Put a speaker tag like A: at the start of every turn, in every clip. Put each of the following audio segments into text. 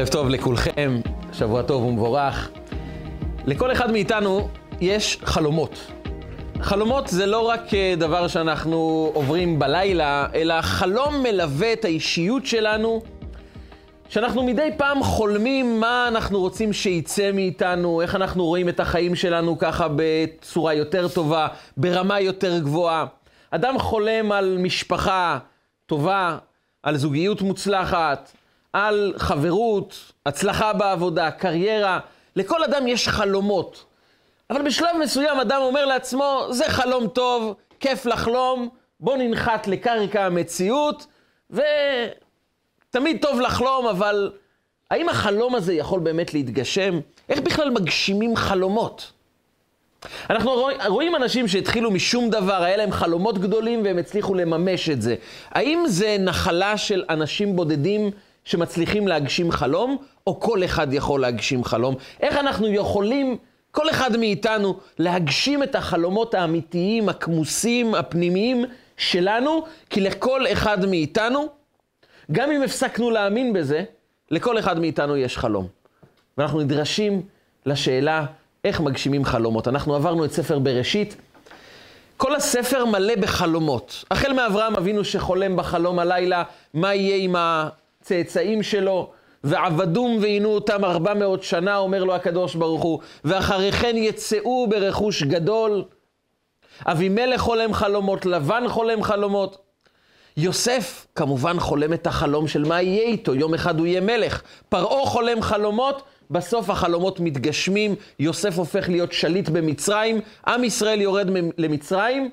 A: ערב טוב לכולכם, שבוע טוב ומבורך. לכל אחד מאיתנו יש חלומות. חלומות זה לא רק אה, דבר שאנחנו עוברים בלילה, אלא חלום מלווה את האישיות שלנו, שאנחנו מדי פעם חולמים מה אנחנו רוצים שיצא מאיתנו, איך אנחנו רואים את החיים שלנו ככה בצורה יותר טובה, ברמה יותר גבוהה. אדם חולם על משפחה טובה, על זוגיות מוצלחת, על חברות, הצלחה בעבודה, קריירה. לכל אדם יש חלומות. אבל בשלב מסוים אדם אומר לעצמו, זה חלום טוב, כיף לחלום, בוא ננחת לקרקע המציאות, ותמיד טוב לחלום, אבל האם החלום הזה יכול באמת להתגשם? איך בכלל מגשימים חלומות? אנחנו רואים אנשים שהתחילו משום דבר, היה להם חלומות גדולים והם הצליחו לממש את זה. האם זה נחלה של אנשים בודדים שמצליחים להגשים חלום, או כל אחד יכול להגשים חלום? איך אנחנו יכולים, כל אחד מאיתנו, להגשים את החלומות האמיתיים, הכמוסים, הפנימיים שלנו? כי לכל אחד מאיתנו, גם אם הפסקנו להאמין בזה, לכל אחד מאיתנו יש חלום. ואנחנו נדרשים לשאלה, איך מגשימים חלומות. אנחנו עברנו את ספר בראשית. כל הספר מלא בחלומות. החל מאברהם אבינו שחולם בחלום הלילה, מה יהיה עם הצאצאים שלו, ועבדום ועינו אותם ארבע מאות שנה, אומר לו הקדוש ברוך הוא, ואחרי כן יצאו ברכוש גדול. אבימלך חולם חלומות, לבן חולם חלומות. יוסף כמובן חולם את החלום של מה יהיה איתו, יום אחד הוא יהיה מלך. פרעה חולם חלומות, בסוף החלומות מתגשמים, יוסף הופך להיות שליט במצרים, עם ישראל יורד למצרים,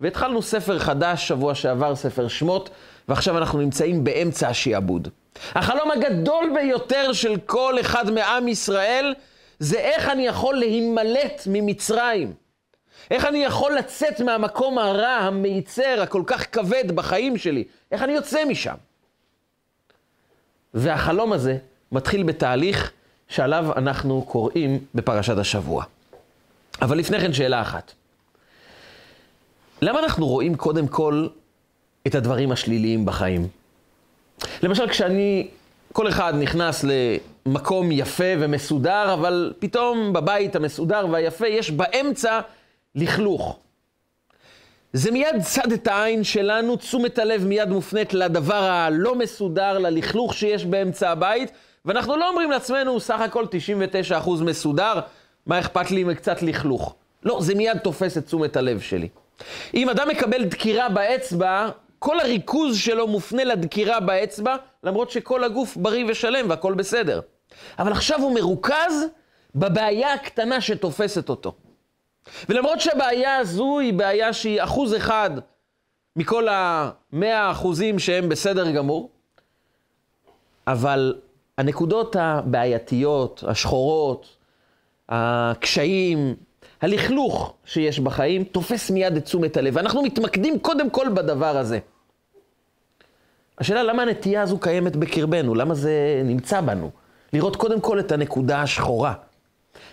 A: והתחלנו ספר חדש, שבוע שעבר, ספר שמות, ועכשיו אנחנו נמצאים באמצע השעבוד. החלום הגדול ביותר של כל אחד מעם ישראל, זה איך אני יכול להימלט ממצרים. איך אני יכול לצאת מהמקום הרע, המייצר, הכל כך כבד בחיים שלי? איך אני יוצא משם? והחלום הזה מתחיל בתהליך שעליו אנחנו קוראים בפרשת השבוע. אבל לפני כן שאלה אחת. למה אנחנו רואים קודם כל את הדברים השליליים בחיים? למשל, כשאני, כל אחד נכנס למקום יפה ומסודר, אבל פתאום בבית המסודר והיפה יש באמצע לכלוך. זה מיד צד את העין שלנו, תשומת הלב מיד מופנית לדבר הלא מסודר, ללכלוך שיש באמצע הבית, ואנחנו לא אומרים לעצמנו, סך הכל 99% מסודר, מה אכפת לי עם קצת לכלוך? לא, זה מיד תופס את תשומת הלב שלי. אם אדם מקבל דקירה באצבע, כל הריכוז שלו מופנה לדקירה באצבע, למרות שכל הגוף בריא ושלם והכל בסדר. אבל עכשיו הוא מרוכז בבעיה הקטנה שתופסת אותו. ולמרות שהבעיה הזו היא בעיה שהיא אחוז אחד מכל המאה אחוזים שהם בסדר גמור, אבל הנקודות הבעייתיות, השחורות, הקשיים, הלכלוך שיש בחיים, תופס מיד את תשומת הלב. ואנחנו מתמקדים קודם כל בדבר הזה. השאלה למה הנטייה הזו קיימת בקרבנו, למה זה נמצא בנו? לראות קודם כל את הנקודה השחורה.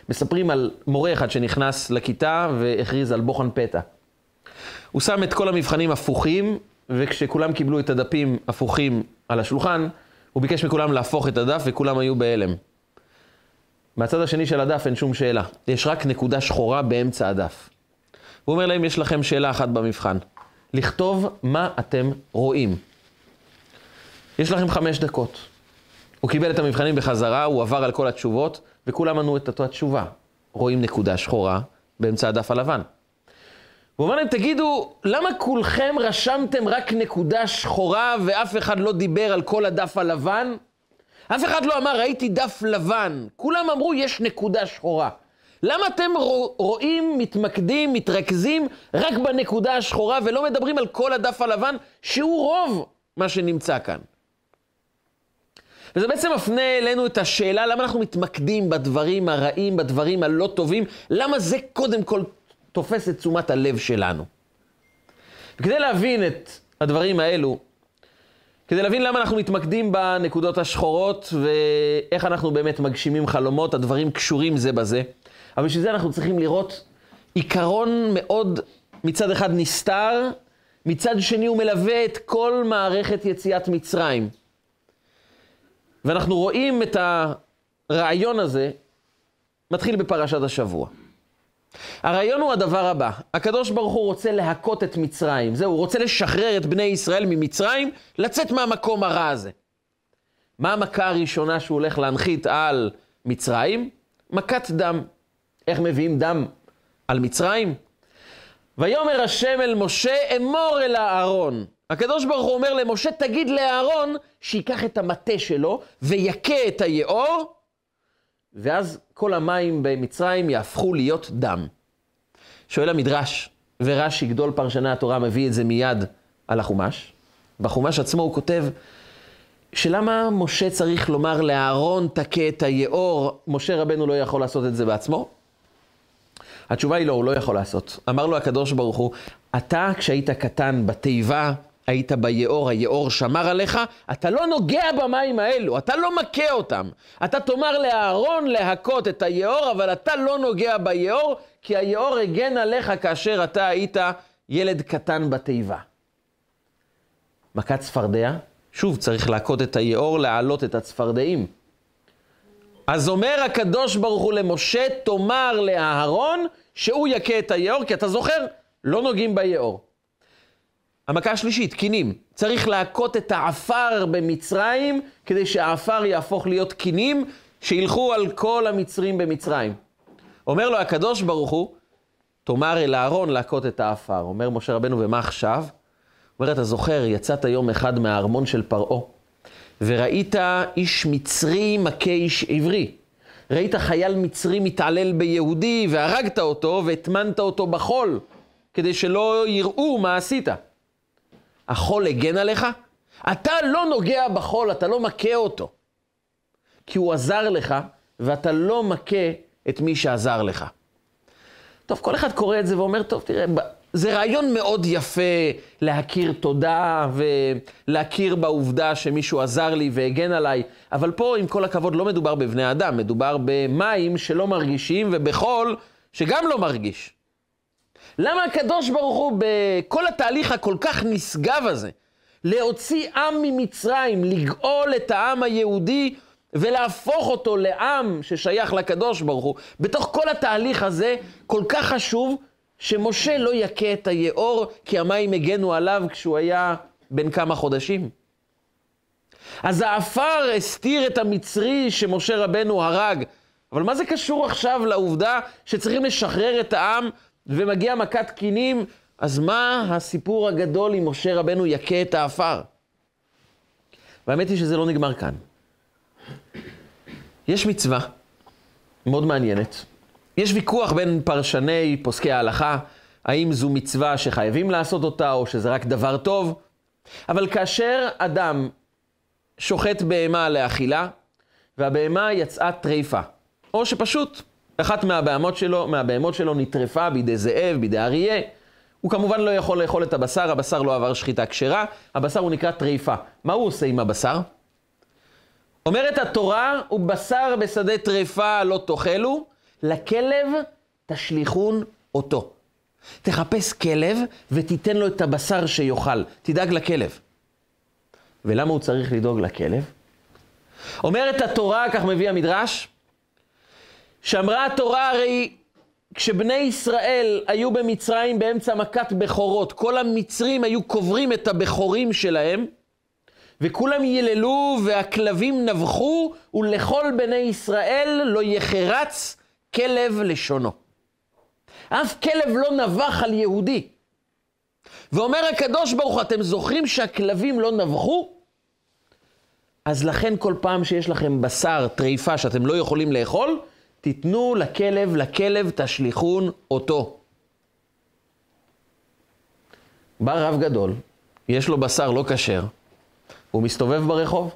A: מספרים על מורה אחד שנכנס לכיתה והכריז על בוחן פתע. הוא שם את כל המבחנים הפוכים, וכשכולם קיבלו את הדפים הפוכים על השולחן, הוא ביקש מכולם להפוך את הדף וכולם היו בהלם. מהצד השני של הדף אין שום שאלה, יש רק נקודה שחורה באמצע הדף. הוא אומר להם, יש לכם שאלה אחת במבחן, לכתוב מה אתם רואים. יש לכם חמש דקות. הוא קיבל את המבחנים בחזרה, הוא עבר על כל התשובות, וכולם ענו את אותה תשובה. רואים נקודה שחורה באמצע הדף הלבן. הוא אומר להם, תגידו, למה כולכם רשמתם רק נקודה שחורה ואף אחד לא דיבר על כל הדף הלבן? אף אחד לא אמר, ראיתי דף לבן. כולם אמרו, יש נקודה שחורה. למה אתם רואים, מתמקדים, מתרכזים רק בנקודה השחורה ולא מדברים על כל הדף הלבן, שהוא רוב מה שנמצא כאן? וזה בעצם מפנה אלינו את השאלה למה אנחנו מתמקדים בדברים הרעים, בדברים הלא טובים, למה זה קודם כל תופס את תשומת הלב שלנו. וכדי להבין את הדברים האלו, כדי להבין למה אנחנו מתמקדים בנקודות השחורות ואיך אנחנו באמת מגשימים חלומות, הדברים קשורים זה בזה. אבל בשביל זה אנחנו צריכים לראות עיקרון מאוד מצד אחד נסתר, מצד שני הוא מלווה את כל מערכת יציאת מצרים. ואנחנו רואים את הרעיון הזה מתחיל בפרשת השבוע. הרעיון הוא הדבר הבא, הקדוש ברוך הוא רוצה להכות את מצרים, זהו, הוא רוצה לשחרר את בני ישראל ממצרים, לצאת מהמקום הרע הזה. מה המכה הראשונה שהוא הולך להנחית על מצרים? מכת דם. איך מביאים דם על מצרים? ויאמר השם אל משה, אמור אל הארון. הקדוש ברוך הוא אומר למשה, תגיד לאהרון שייקח את המטה שלו ויכה את היאור, ואז כל המים במצרים יהפכו להיות דם. שואל המדרש, ורש"י, גדול פרשני התורה, מביא את זה מיד על החומש. בחומש עצמו הוא כותב, שלמה משה צריך לומר לאהרון תכה את היאור, משה רבנו לא יכול לעשות את זה בעצמו? התשובה היא לא, הוא לא יכול לעשות. אמר לו הקדוש ברוך הוא, אתה כשהיית קטן בתיבה, היית ביאור, היאור שמר עליך, אתה לא נוגע במים האלו, אתה לא מכה אותם. אתה תאמר לאהרון להכות את היאור, אבל אתה לא נוגע ביאור, כי היאור הגן עליך כאשר אתה היית ילד קטן בתיבה. מכת צפרדע, שוב, צריך להכות את היאור, להעלות את הצפרדעים. אז אומר הקדוש ברוך הוא למשה, תאמר לאהרון שהוא יכה את היאור, כי אתה זוכר, לא נוגעים ביאור. המכה השלישית, קינים. צריך להכות את העפר במצרים, כדי שהעפר יהפוך להיות קינים, שילכו על כל המצרים במצרים. אומר לו הקדוש ברוך הוא, תאמר אל אהרון להכות את העפר. אומר משה רבנו, ומה עכשיו? אומר, אתה זוכר, יצאת יום אחד מהארמון של פרעה, וראית איש מצרי מכה איש עברי. ראית חייל מצרי מתעלל ביהודי, והרגת אותו, והטמנת אותו בחול, כדי שלא יראו מה עשית. החול הגן עליך? אתה לא נוגע בחול, אתה לא מכה אותו. כי הוא עזר לך, ואתה לא מכה את מי שעזר לך. טוב, כל אחד קורא את זה ואומר, טוב, תראה, זה רעיון מאוד יפה להכיר תודה ולהכיר בעובדה שמישהו עזר לי והגן עליי, אבל פה, עם כל הכבוד, לא מדובר בבני אדם, מדובר במים שלא מרגישים ובחול שגם לא מרגיש. למה הקדוש ברוך הוא, בכל התהליך הכל כך נשגב הזה, להוציא עם ממצרים, לגאול את העם היהודי ולהפוך אותו לעם ששייך לקדוש ברוך הוא, בתוך כל התהליך הזה, כל כך חשוב, שמשה לא יכה את היאור, כי המים הגנו עליו כשהוא היה בן כמה חודשים. אז העפר הסתיר את המצרי שמשה רבנו הרג. אבל מה זה קשור עכשיו לעובדה שצריכים לשחרר את העם ומגיע מכת קינים, אז מה הסיפור הגדול אם משה רבנו יכה את העפר? והאמת היא שזה לא נגמר כאן. יש מצווה מאוד מעניינת. יש ויכוח בין פרשני פוסקי ההלכה, האם זו מצווה שחייבים לעשות אותה או שזה רק דבר טוב, אבל כאשר אדם שוחט בהמה לאכילה, והבהמה יצאה טריפה, או שפשוט אחת מהבהמות שלו, מהבהמות שלו נטרפה בידי זאב, בידי אריה. הוא כמובן לא יכול לאכול את הבשר, הבשר לא עבר שחיטה כשרה, הבשר הוא נקרא טריפה. מה הוא עושה עם הבשר? אומרת התורה, ובשר בשדה טריפה לא תאכלו, לכלב תשליכון אותו. תחפש כלב ותיתן לו את הבשר שיאכל, תדאג לכלב. ולמה הוא צריך לדאוג לכלב? אומרת התורה, כך מביא המדרש, שאמרה התורה הרי כשבני ישראל היו במצרים באמצע מכת בכורות, כל המצרים היו קוברים את הבכורים שלהם, וכולם יללו והכלבים נבחו, ולכל בני ישראל לא יחרץ כלב לשונו. אף כלב לא נבח על יהודי. ואומר הקדוש ברוך הוא, אתם זוכרים שהכלבים לא נבחו? אז לכן כל פעם שיש לכם בשר, טריפה, שאתם לא יכולים לאכול, תיתנו לכלב, לכלב תשליכון אותו. בא רב גדול, יש לו בשר לא כשר, הוא מסתובב ברחוב.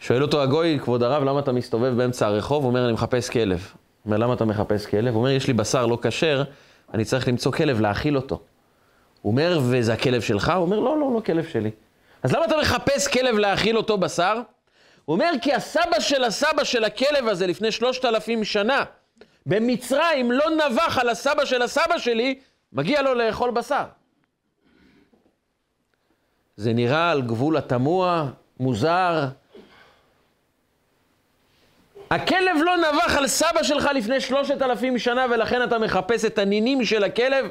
A: שואל אותו הגוי, כבוד הרב, למה אתה מסתובב באמצע הרחוב? הוא אומר, אני מחפש כלב. הוא אומר, למה אתה מחפש כלב? הוא אומר, יש לי בשר לא כשר, אני צריך למצוא כלב, להאכיל אותו. הוא אומר, וזה הכלב שלך? הוא אומר, לא, לא, לא כלב שלי. אז למה אתה מחפש כלב להאכיל אותו בשר? הוא אומר, כי הסבא של הסבא של הכלב הזה לפני שלושת אלפים שנה, במצרים לא נבח על הסבא של הסבא שלי, מגיע לו לאכול בשר. זה נראה על גבול התמוה, מוזר, הכלב לא נבח על סבא שלך לפני שלושת אלפים שנה, ולכן אתה מחפש את הנינים של הכלב,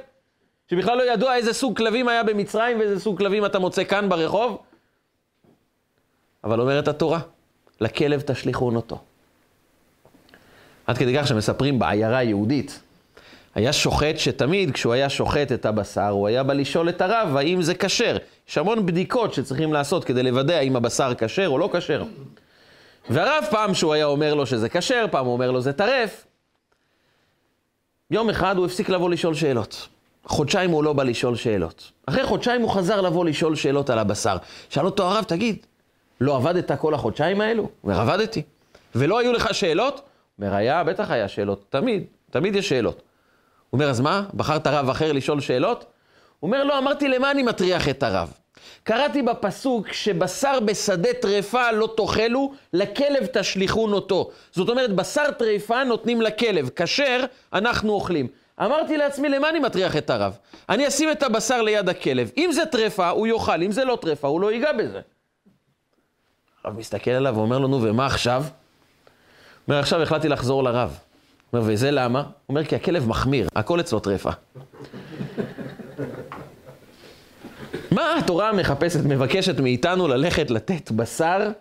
A: שבכלל לא ידוע איזה סוג כלבים היה במצרים ואיזה סוג כלבים אתה מוצא כאן ברחוב? אבל אומרת התורה, לכלב תשליכון אותו. עד כדי כך שמספרים בעיירה היהודית, היה שוחט שתמיד כשהוא היה שוחט את הבשר, הוא היה בא לשאול את הרב האם זה כשר. יש המון בדיקות שצריכים לעשות כדי לוודא האם הבשר כשר או לא כשר. והרב פעם שהוא היה אומר לו שזה כשר, פעם הוא אומר לו זה טרף. יום אחד הוא הפסיק לבוא לשאול שאלות. חודשיים הוא לא בא לשאול שאלות. אחרי חודשיים הוא חזר לבוא לשאול שאלות על הבשר. שאל אותו הרב, תגיד, לא עבדת כל החודשיים האלו? אומר, עבדתי. ולא היו לך שאלות? אומר, היה, בטח היה שאלות, תמיד, תמיד יש שאלות. הוא אומר, אז מה, בחרת רב אחר לשאול שאלות? הוא אומר, לא, אמרתי, למה אני מטריח את הרב? קראתי בפסוק שבשר בשדה טרפה לא תאכלו, לכלב תשליכון אותו. זאת אומרת, בשר טרפה נותנים לכלב, כשר אנחנו אוכלים. אמרתי לעצמי, למה אני מטריח את הרב? אני אשים את הבשר ליד הכלב. אם זה טרפה, הוא יאכל, אם זה לא טרפה, הוא לא ייגע בזה. הרב מסתכל עליו ואומר לו, נו, ומה עכשיו? אומר, עכשיו החלטתי לחזור לרב. אומר, וזה למה? הוא אומר, כי הכלב מחמיר, הכל אצלו טרפה. מה התורה מחפשת, מבקשת מאיתנו ללכת לתת בשר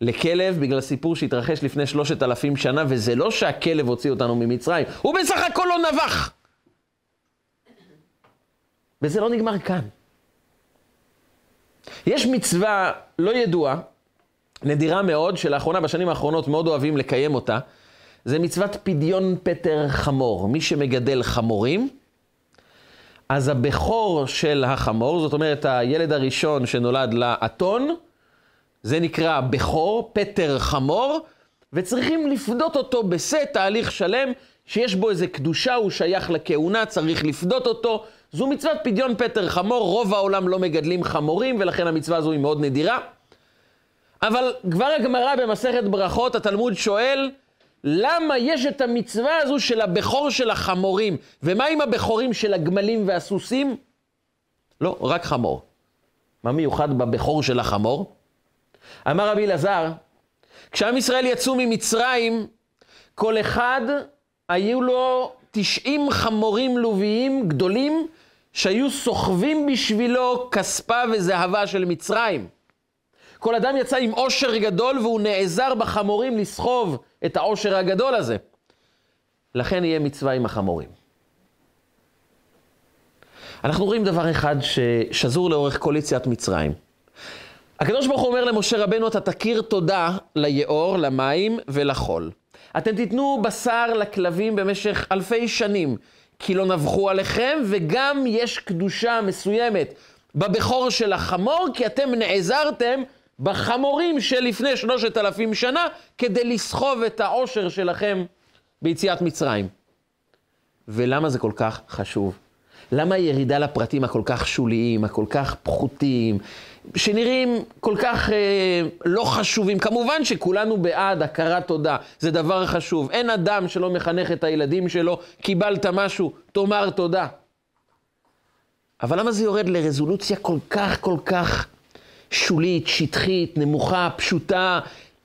A: לכלב בגלל סיפור שהתרחש לפני שלושת אלפים שנה, וזה לא שהכלב הוציא אותנו ממצרים, הוא בסך הכל לא נבח. וזה לא נגמר כאן. יש מצווה לא ידועה, נדירה מאוד, שלאחרונה, בשנים האחרונות, מאוד אוהבים לקיים אותה. זה מצוות פדיון פטר חמור. מי שמגדל חמורים, אז הבכור של החמור, זאת אומרת, הילד הראשון שנולד לאתון, זה נקרא בכור, פטר חמור, וצריכים לפדות אותו בשא תהליך שלם, שיש בו איזה קדושה, הוא שייך לכהונה, צריך לפדות אותו. זו מצוות פדיון פטר חמור, רוב העולם לא מגדלים חמורים, ולכן המצווה הזו היא מאוד נדירה. אבל כבר הגמרא במסכת ברכות, התלמוד שואל, למה יש את המצווה הזו של הבכור של החמורים? ומה עם הבכורים של הגמלים והסוסים? לא, רק חמור. מה מיוחד בבכור של החמור? אמר רבי אלעזר, כשעם ישראל יצאו ממצרים, כל אחד היו לו 90 חמורים לוויים גדולים שהיו סוחבים בשבילו כספה וזהבה של מצרים. כל אדם יצא עם עושר גדול והוא נעזר בחמורים לסחוב את העושר הגדול הזה. לכן יהיה מצווה עם החמורים. אנחנו רואים דבר אחד ששזור לאורך כל יציאת מצרים. הקדוש ברוך הוא אומר למשה רבנו, אתה תכיר תודה ליאור, למים ולחול. אתם תיתנו בשר לכלבים במשך אלפי שנים, כי לא נבחו עליכם, וגם יש קדושה מסוימת בבכור של החמור, כי אתם נעזרתם בחמורים שלפני שלושת אלפים שנה, כדי לסחוב את העושר שלכם ביציאת מצרים. ולמה זה כל כך חשוב? למה הירידה לפרטים הכל כך שוליים, הכל כך פחותים, שנראים כל כך אה, לא חשובים? כמובן שכולנו בעד הכרת תודה, זה דבר חשוב. אין אדם שלא מחנך את הילדים שלו, קיבלת משהו, תאמר תודה. אבל למה זה יורד לרזולוציה כל כך כל כך שולית, שטחית, נמוכה, פשוטה,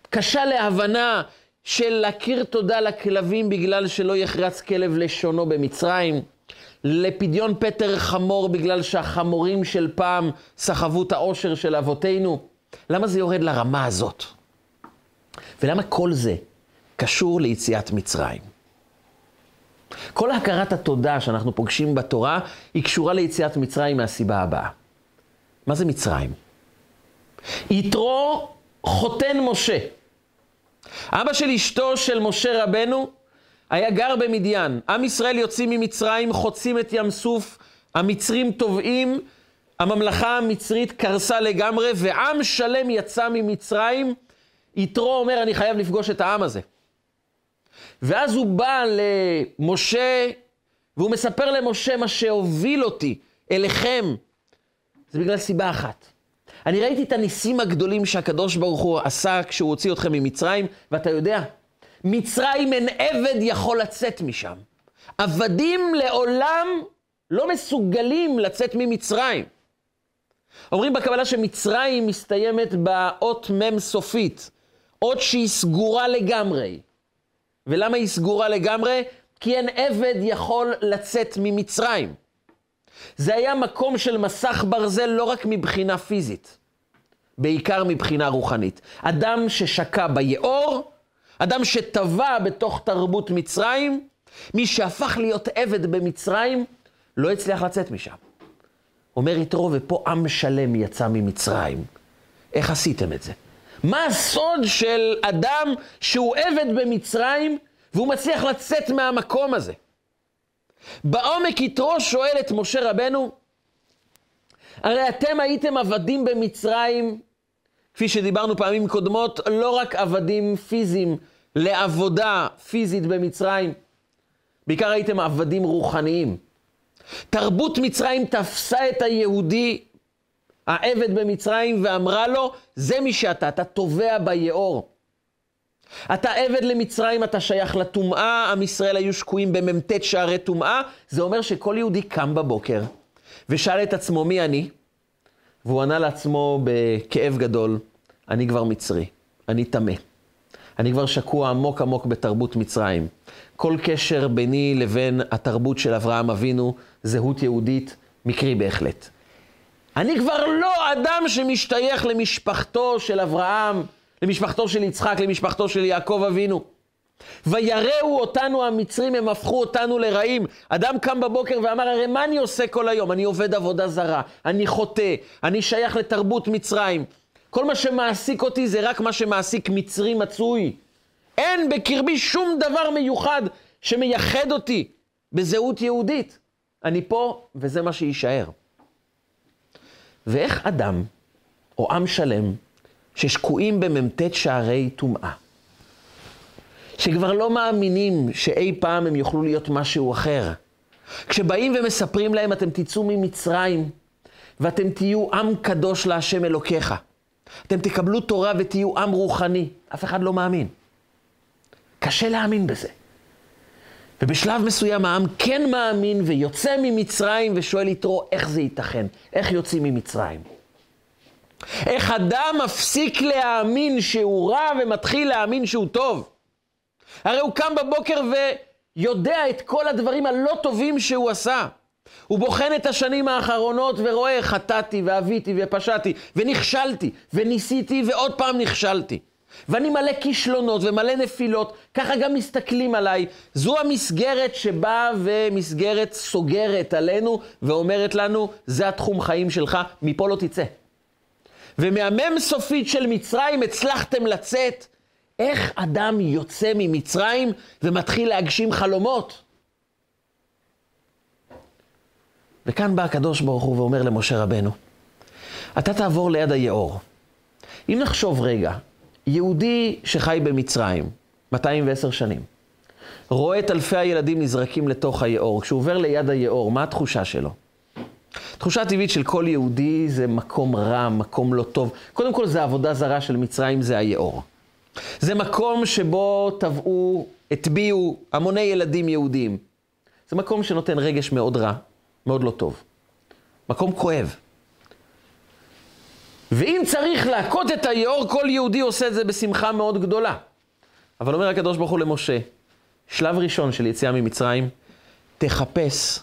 A: קשה להבנה של להכיר תודה לכלבים בגלל שלא יחרץ כלב לשונו במצרים, לפדיון פטר חמור בגלל שהחמורים של פעם סחבו את העושר של אבותינו. למה זה יורד לרמה הזאת? ולמה כל זה קשור ליציאת מצרים? כל הכרת התודה שאנחנו פוגשים בתורה היא קשורה ליציאת מצרים מהסיבה הבאה. מה זה מצרים? יתרו חותן משה. אבא של אשתו של משה רבנו היה גר במדיין. עם ישראל יוצאים ממצרים, חוצים את ים סוף, המצרים טובעים, הממלכה המצרית קרסה לגמרי, ועם שלם יצא ממצרים. יתרו אומר, אני חייב לפגוש את העם הזה. ואז הוא בא למשה, והוא מספר למשה מה שהוביל אותי אליכם. זה בגלל סיבה אחת. אני ראיתי את הניסים הגדולים שהקדוש ברוך הוא עשה כשהוא הוציא אתכם ממצרים, ואתה יודע, מצרים אין עבד יכול לצאת משם. עבדים לעולם לא מסוגלים לצאת ממצרים. אומרים בקבלה שמצרים מסתיימת באות מ' סופית, אות שהיא סגורה לגמרי. ולמה היא סגורה לגמרי? כי אין עבד יכול לצאת ממצרים. זה היה מקום של מסך ברזל לא רק מבחינה פיזית, בעיקר מבחינה רוחנית. אדם ששקע ביאור, אדם שטבע בתוך תרבות מצרים, מי שהפך להיות עבד במצרים, לא הצליח לצאת משם. אומר יתרו, ופה עם שלם יצא ממצרים. איך עשיתם את זה? מה הסוד של אדם שהוא עבד במצרים והוא מצליח לצאת מהמקום הזה? בעומק יתרו שואל את משה רבנו, הרי אתם הייתם עבדים במצרים, כפי שדיברנו פעמים קודמות, לא רק עבדים פיזיים לעבודה פיזית במצרים, בעיקר הייתם עבדים רוחניים. תרבות מצרים תפסה את היהודי, העבד במצרים, ואמרה לו, זה מי שאתה, אתה טובע ביאור. אתה עבד למצרים, אתה שייך לטומאה, עם ישראל היו שקועים במ"ט שערי טומאה. זה אומר שכל יהודי קם בבוקר ושאל את עצמו, מי אני? והוא ענה לעצמו בכאב גדול, אני כבר מצרי, אני טמא. אני כבר שקוע עמוק עמוק בתרבות מצרים. כל קשר ביני לבין התרבות של אברהם אבינו, זהות יהודית, מקרי בהחלט. אני כבר לא אדם שמשתייך למשפחתו של אברהם, למשפחתו של יצחק, למשפחתו של יעקב אבינו. ויראו אותנו המצרים, הם הפכו אותנו לרעים. אדם קם בבוקר ואמר, הרי מה אני עושה כל היום? אני עובד עבודה זרה, אני חוטא, אני שייך לתרבות מצרים. כל מה שמעסיק אותי זה רק מה שמעסיק מצרי מצוי. אין בקרבי שום דבר מיוחד שמייחד אותי בזהות יהודית. אני פה, וזה מה שיישאר. ואיך אדם, או עם שלם, ששקועים במ"ט שערי טומאה, שכבר לא מאמינים שאי פעם הם יוכלו להיות משהו אחר, כשבאים ומספרים להם, אתם תצאו ממצרים, ואתם תהיו עם קדוש להשם אלוקיך. אתם תקבלו תורה ותהיו עם רוחני. אף אחד לא מאמין. קשה להאמין בזה. ובשלב מסוים העם כן מאמין ויוצא ממצרים ושואל יתרו, איך זה ייתכן? איך יוצאים ממצרים? איך אדם מפסיק להאמין שהוא רע ומתחיל להאמין שהוא טוב? הרי הוא קם בבוקר ויודע את כל הדברים הלא טובים שהוא עשה. הוא בוחן את השנים האחרונות ורואה, חטאתי ועוויתי ופשעתי ונכשלתי וניסיתי ועוד פעם נכשלתי. ואני מלא כישלונות ומלא נפילות, ככה גם מסתכלים עליי. זו המסגרת שבאה ומסגרת סוגרת עלינו ואומרת לנו, זה התחום חיים שלך, מפה לא תצא. ומהמם סופית של מצרים הצלחתם לצאת. איך אדם יוצא ממצרים ומתחיל להגשים חלומות? וכאן בא הקדוש ברוך הוא ואומר למשה רבנו, אתה תעבור ליד היאור. אם נחשוב רגע, יהודי שחי במצרים, 210 שנים, רואה את אלפי הילדים נזרקים לתוך היאור, כשהוא עובר ליד היאור, מה התחושה שלו? תחושה טבעית של כל יהודי זה מקום רע, מקום לא טוב. קודם כל זה עבודה זרה של מצרים, זה היאור. זה מקום שבו טבעו, הטביעו המוני ילדים יהודים. זה מקום שנותן רגש מאוד רע, מאוד לא טוב. מקום כואב. ואם צריך להכות את היאור, כל יהודי עושה את זה בשמחה מאוד גדולה. אבל אומר הקדוש ברוך הוא למשה, שלב ראשון של יציאה ממצרים, תחפש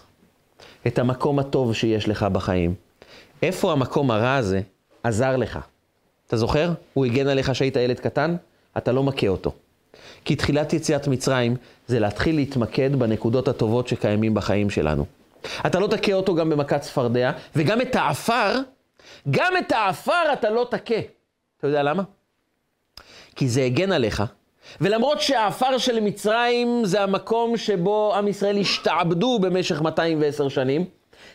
A: את המקום הטוב שיש לך בחיים. איפה המקום הרע הזה עזר לך? אתה זוכר? הוא הגן עליך שהיית ילד קטן? אתה לא מכה אותו. כי תחילת יציאת מצרים זה להתחיל להתמקד בנקודות הטובות שקיימים בחיים שלנו. אתה לא תכה אותו גם במכת צפרדע, וגם את העפר, גם את העפר אתה לא תכה. אתה יודע למה? כי זה הגן עליך, ולמרות שהעפר של מצרים זה המקום שבו עם ישראל השתעבדו במשך 210 שנים,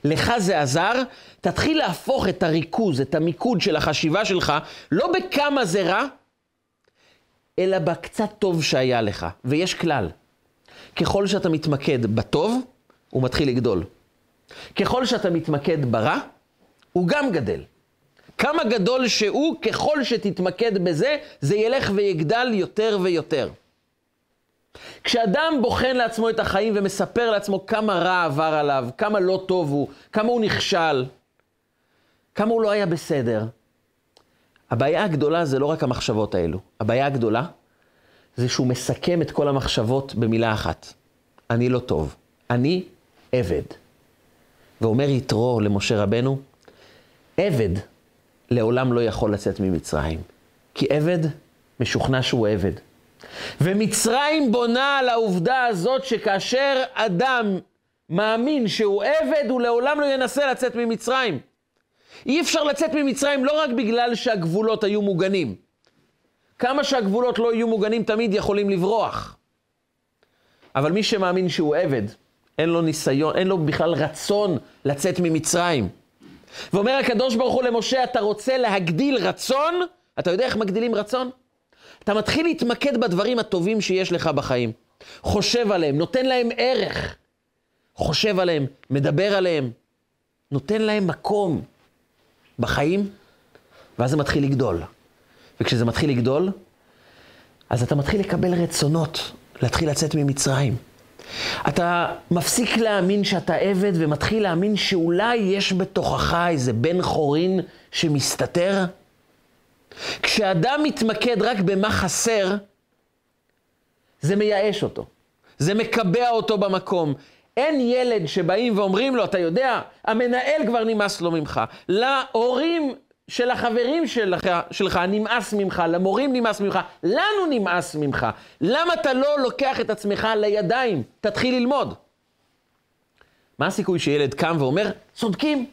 A: לך זה עזר, תתחיל להפוך את הריכוז, את המיקוד של החשיבה שלך, לא בכמה זה רע, אלא בקצת טוב שהיה לך. ויש כלל, ככל שאתה מתמקד בטוב, הוא מתחיל לגדול. ככל שאתה מתמקד ברע, הוא גם גדל. כמה גדול שהוא, ככל שתתמקד בזה, זה ילך ויגדל יותר ויותר. כשאדם בוחן לעצמו את החיים ומספר לעצמו כמה רע עבר עליו, כמה לא טוב הוא, כמה הוא נכשל, כמה הוא לא היה בסדר, הבעיה הגדולה זה לא רק המחשבות האלו. הבעיה הגדולה, זה שהוא מסכם את כל המחשבות במילה אחת. אני לא טוב, אני עבד. ואומר יתרו למשה רבנו, עבד לעולם לא יכול לצאת ממצרים. כי עבד משוכנע שהוא עבד. ומצרים בונה על העובדה הזאת שכאשר אדם מאמין שהוא עבד, הוא לעולם לא ינסה לצאת ממצרים. אי אפשר לצאת ממצרים לא רק בגלל שהגבולות היו מוגנים. כמה שהגבולות לא יהיו מוגנים, תמיד יכולים לברוח. אבל מי שמאמין שהוא עבד, אין לו ניסיון, אין לו בכלל רצון לצאת ממצרים. ואומר הקדוש ברוך הוא למשה, אתה רוצה להגדיל רצון? אתה יודע איך מגדילים רצון? אתה מתחיל להתמקד בדברים הטובים שיש לך בחיים. חושב עליהם, נותן להם ערך. חושב עליהם, מדבר עליהם, נותן להם מקום בחיים, ואז זה מתחיל לגדול. וכשזה מתחיל לגדול, אז אתה מתחיל לקבל רצונות, להתחיל לצאת ממצרים. אתה מפסיק להאמין שאתה עבד ומתחיל להאמין שאולי יש בתוכך איזה בן חורין שמסתתר. כשאדם מתמקד רק במה חסר, זה מייאש אותו. זה מקבע אותו במקום. אין ילד שבאים ואומרים לו, אתה יודע, המנהל כבר נמאס לו ממך. להורים של החברים שלך, שלך נמאס ממך, למורים נמאס ממך, לנו נמאס ממך. למה אתה לא לוקח את עצמך לידיים? תתחיל ללמוד. מה הסיכוי שילד קם ואומר, צודקים.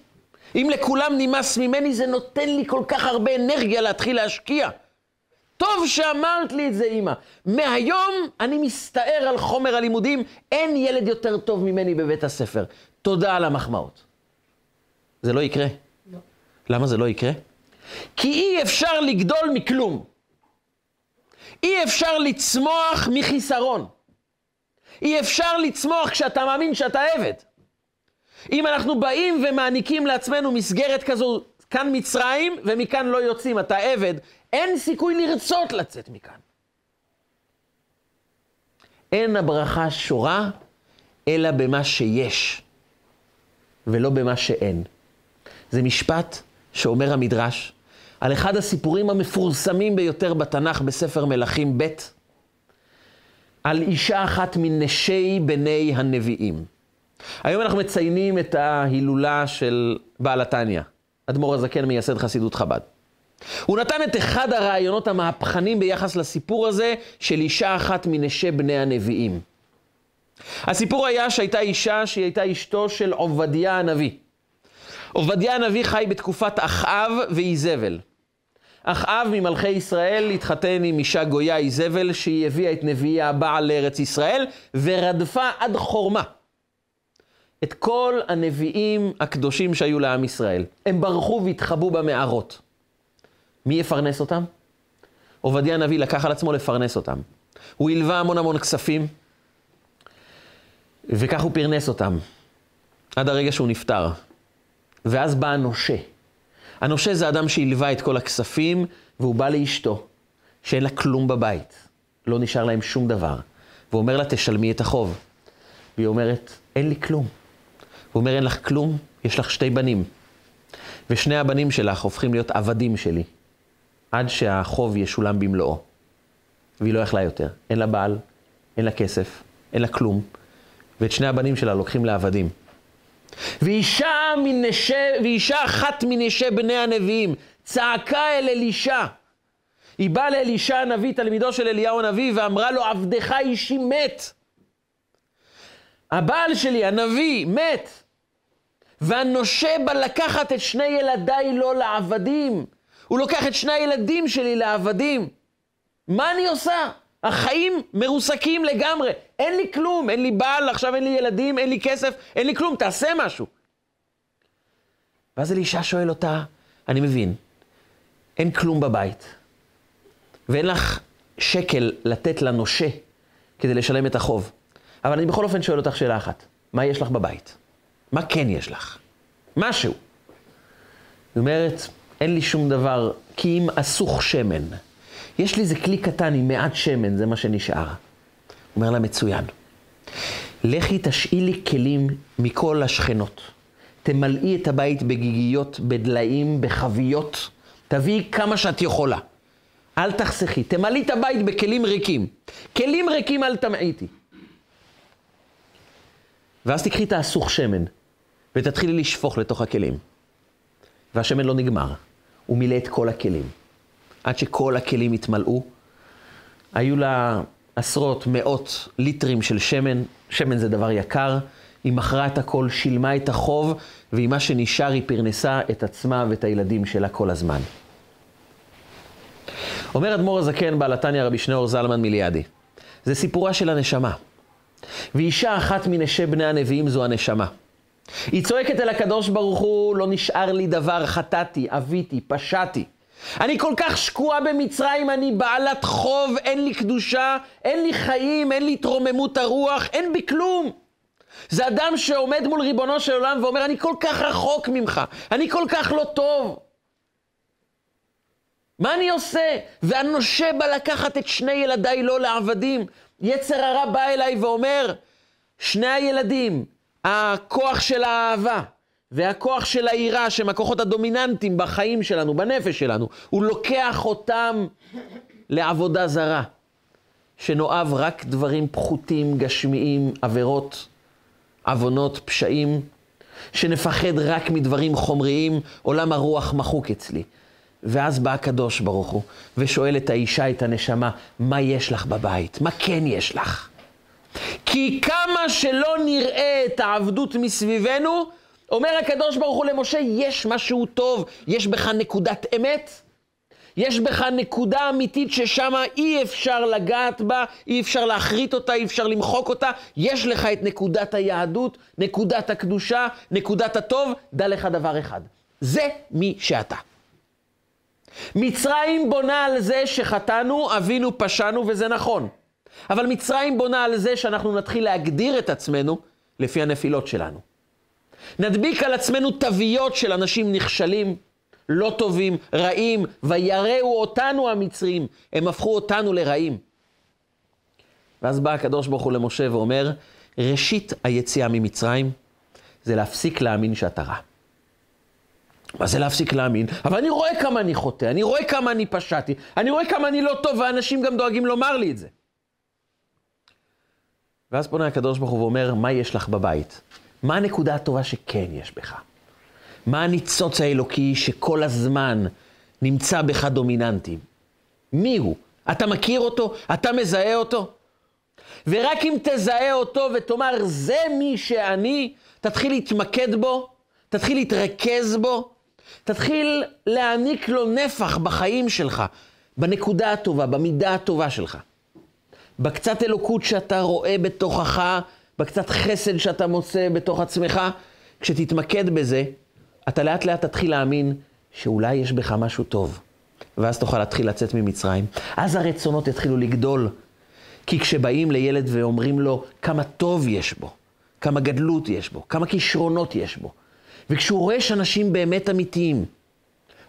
A: אם לכולם נמאס ממני, זה נותן לי כל כך הרבה אנרגיה להתחיל להשקיע. טוב שאמרת לי את זה, אימא. מהיום אני מסתער על חומר הלימודים, אין ילד יותר טוב ממני בבית הספר. תודה על המחמאות. זה לא יקרה. למה זה לא יקרה? כי אי אפשר לגדול מכלום. אי אפשר לצמוח מחיסרון. אי אפשר לצמוח כשאתה מאמין שאתה עבד. אם אנחנו באים ומעניקים לעצמנו מסגרת כזו, כאן מצרים ומכאן לא יוצאים, אתה עבד, אין סיכוי לרצות לצאת מכאן. אין הברכה שורה אלא במה שיש, ולא במה שאין. זה משפט שאומר המדרש על אחד הסיפורים המפורסמים ביותר בתנ"ך בספר מלכים ב', על אישה אחת מנשי בני הנביאים. היום אנחנו מציינים את ההילולה של בעל התניא, אדמו"ר הזקן מייסד חסידות חב"ד. הוא נתן את אחד הרעיונות המהפכנים ביחס לסיפור הזה של אישה אחת מנשי בני הנביאים. הסיפור היה שהייתה אישה שהיא הייתה אשתו של עובדיה הנביא. עובדיה הנביא חי בתקופת אחאב ואיזבל. אחאב ממלכי ישראל התחתן עם אישה גויה איזבל, שהיא הביאה את נביאי הבעל לארץ ישראל, ורדפה עד חורמה את כל הנביאים הקדושים שהיו לעם ישראל. הם ברחו והתחבאו במערות. מי יפרנס אותם? עובדיה הנביא לקח על עצמו לפרנס אותם. הוא הלווה המון המון כספים, וכך הוא פרנס אותם, עד הרגע שהוא נפטר. ואז בא הנושה. הנושה זה אדם שהלווה את כל הכספים, והוא בא לאשתו, שאין לה כלום בבית, לא נשאר להם שום דבר. והוא אומר לה, תשלמי את החוב. והיא אומרת, אין לי כלום. הוא אומר, אין לך כלום? יש לך שתי בנים. ושני הבנים שלך הופכים להיות עבדים שלי, עד שהחוב ישולם במלואו. והיא לא יכלה יותר. אין לה בעל, אין לה כסף, אין לה כלום. ואת שני הבנים שלה לוקחים לעבדים. ואישה, מנשי, ואישה אחת מנשי בני הנביאים צעקה אל אלישע. היא באה לאלישע הנביא, תלמידו של אליהו הנביא, ואמרה לו, עבדך אישי מת. הבעל שלי, הנביא, מת. והנושה בא לקחת את שני ילדיי לו לעבדים. הוא לוקח את שני הילדים שלי לעבדים. מה אני עושה? החיים מרוסקים לגמרי. אין לי כלום, אין לי בעל, עכשיו אין לי ילדים, אין לי כסף, אין לי כלום, תעשה משהו. ואז אלישע שואל אותה, אני מבין, אין כלום בבית, ואין לך שקל לתת לנושה כדי לשלם את החוב. אבל אני בכל אופן שואל אותך שאלה אחת, מה יש לך בבית? מה כן יש לך? משהו. היא אומרת, אין לי שום דבר, כי אם אסוך שמן. יש לי איזה כלי קטן עם מעט שמן, זה מה שנשאר. אומר לה, מצוין. לכי תשאילי כלים מכל השכנות. תמלאי את הבית בגיגיות, בדליים, בחביות. תביאי כמה שאת יכולה. אל תחסכי. תמלאי את הבית בכלים ריקים. כלים ריקים אל תמעיטי. ואז תקחי את האסוך שמן, ותתחילי לשפוך לתוך הכלים. והשמן לא נגמר, הוא מילא את כל הכלים. עד שכל הכלים התמלאו. היו לה עשרות, מאות ליטרים של שמן, שמן זה דבר יקר. היא מכרה את הכל, שילמה את החוב, ועם מה שנשאר היא פרנסה את עצמה ואת הילדים שלה כל הזמן. אומר אדמו"ר הזקן, בעל התניא רבי שניאור זלמן מיליאדי, זה סיפורה של הנשמה. ואישה אחת מנשי בני הנביאים זו הנשמה. היא צועקת אל הקדוש ברוך הוא, לא נשאר לי דבר, חטאתי, עוויתי, פשעתי. אני כל כך שקועה במצרים, אני בעלת חוב, אין לי קדושה, אין לי חיים, אין לי התרוממות הרוח, אין בי כלום. זה אדם שעומד מול ריבונו של עולם ואומר, אני כל כך רחוק ממך, אני כל כך לא טוב. מה אני עושה? והנושה בא לקחת את שני ילדיי לא לעבדים. יצר הרע בא אליי ואומר, שני הילדים, הכוח של האהבה והכוח של היראה, שהם הכוחות הדומיננטיים בחיים שלנו, בנפש שלנו, הוא לוקח אותם לעבודה זרה, שנאהב רק דברים פחותים, גשמיים, עבירות, עוונות, פשעים, שנפחד רק מדברים חומריים, עולם הרוח מחוק אצלי. ואז בא הקדוש ברוך הוא ושואל את האישה, את הנשמה, מה יש לך בבית? מה כן יש לך? כי כמה שלא נראה את העבדות מסביבנו, אומר הקדוש ברוך הוא למשה, יש משהו טוב, יש בך נקודת אמת, יש בך נקודה אמיתית ששם אי אפשר לגעת בה, אי אפשר להחריט אותה, אי אפשר למחוק אותה, יש לך את נקודת היהדות, נקודת הקדושה, נקודת הטוב, דע לך דבר אחד, זה מי שאתה. מצרים בונה על זה שחטאנו, אבינו, פשענו, וזה נכון. אבל מצרים בונה על זה שאנחנו נתחיל להגדיר את עצמנו לפי הנפילות שלנו. נדביק על עצמנו תוויות של אנשים נכשלים, לא טובים, רעים, ויראו אותנו המצרים, הם הפכו אותנו לרעים. ואז בא הקדוש ברוך הוא למשה ואומר, ראשית היציאה ממצרים זה להפסיק להאמין שאתה רע. מה זה להפסיק להאמין? אבל אני רואה כמה אני חוטא, אני רואה כמה אני פשעתי, אני רואה כמה אני לא טוב, ואנשים גם דואגים לומר לי את זה. ואז פונה הקדוש ברוך הוא ואומר, מה יש לך בבית? מה הנקודה הטובה שכן יש בך? מה הניצוץ האלוקי שכל הזמן נמצא בך דומיננטי? מי הוא? אתה מכיר אותו? אתה מזהה אותו? ורק אם תזהה אותו ותאמר, זה מי שאני, תתחיל להתמקד בו, תתחיל להתרכז בו, תתחיל להעניק לו נפח בחיים שלך, בנקודה הטובה, במידה הטובה שלך. בקצת אלוקות שאתה רואה בתוכך, בקצת חסד שאתה מוצא בתוך עצמך, כשתתמקד בזה, אתה לאט לאט תתחיל להאמין שאולי יש בך משהו טוב. ואז תוכל להתחיל לצאת ממצרים. אז הרצונות יתחילו לגדול. כי כשבאים לילד ואומרים לו כמה טוב יש בו, כמה גדלות יש בו, כמה כישרונות יש בו, וכשהוא רואה שאנשים באמת אמיתיים,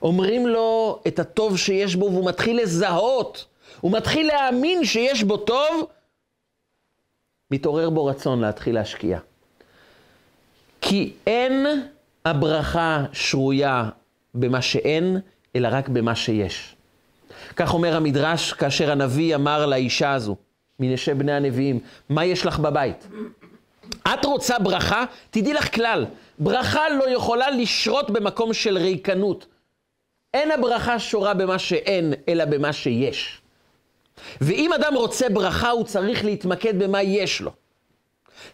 A: אומרים לו את הטוב שיש בו, והוא מתחיל לזהות, הוא מתחיל להאמין שיש בו טוב, מתעורר בו רצון להתחיל להשקיע. כי אין הברכה שרויה במה שאין, אלא רק במה שיש. כך אומר המדרש כאשר הנביא אמר לאישה הזו, מנשי בני הנביאים, מה יש לך בבית? את רוצה ברכה? תדעי לך כלל, ברכה לא יכולה לשרות במקום של ריקנות. אין הברכה שורה במה שאין, אלא במה שיש. ואם אדם רוצה ברכה, הוא צריך להתמקד במה יש לו.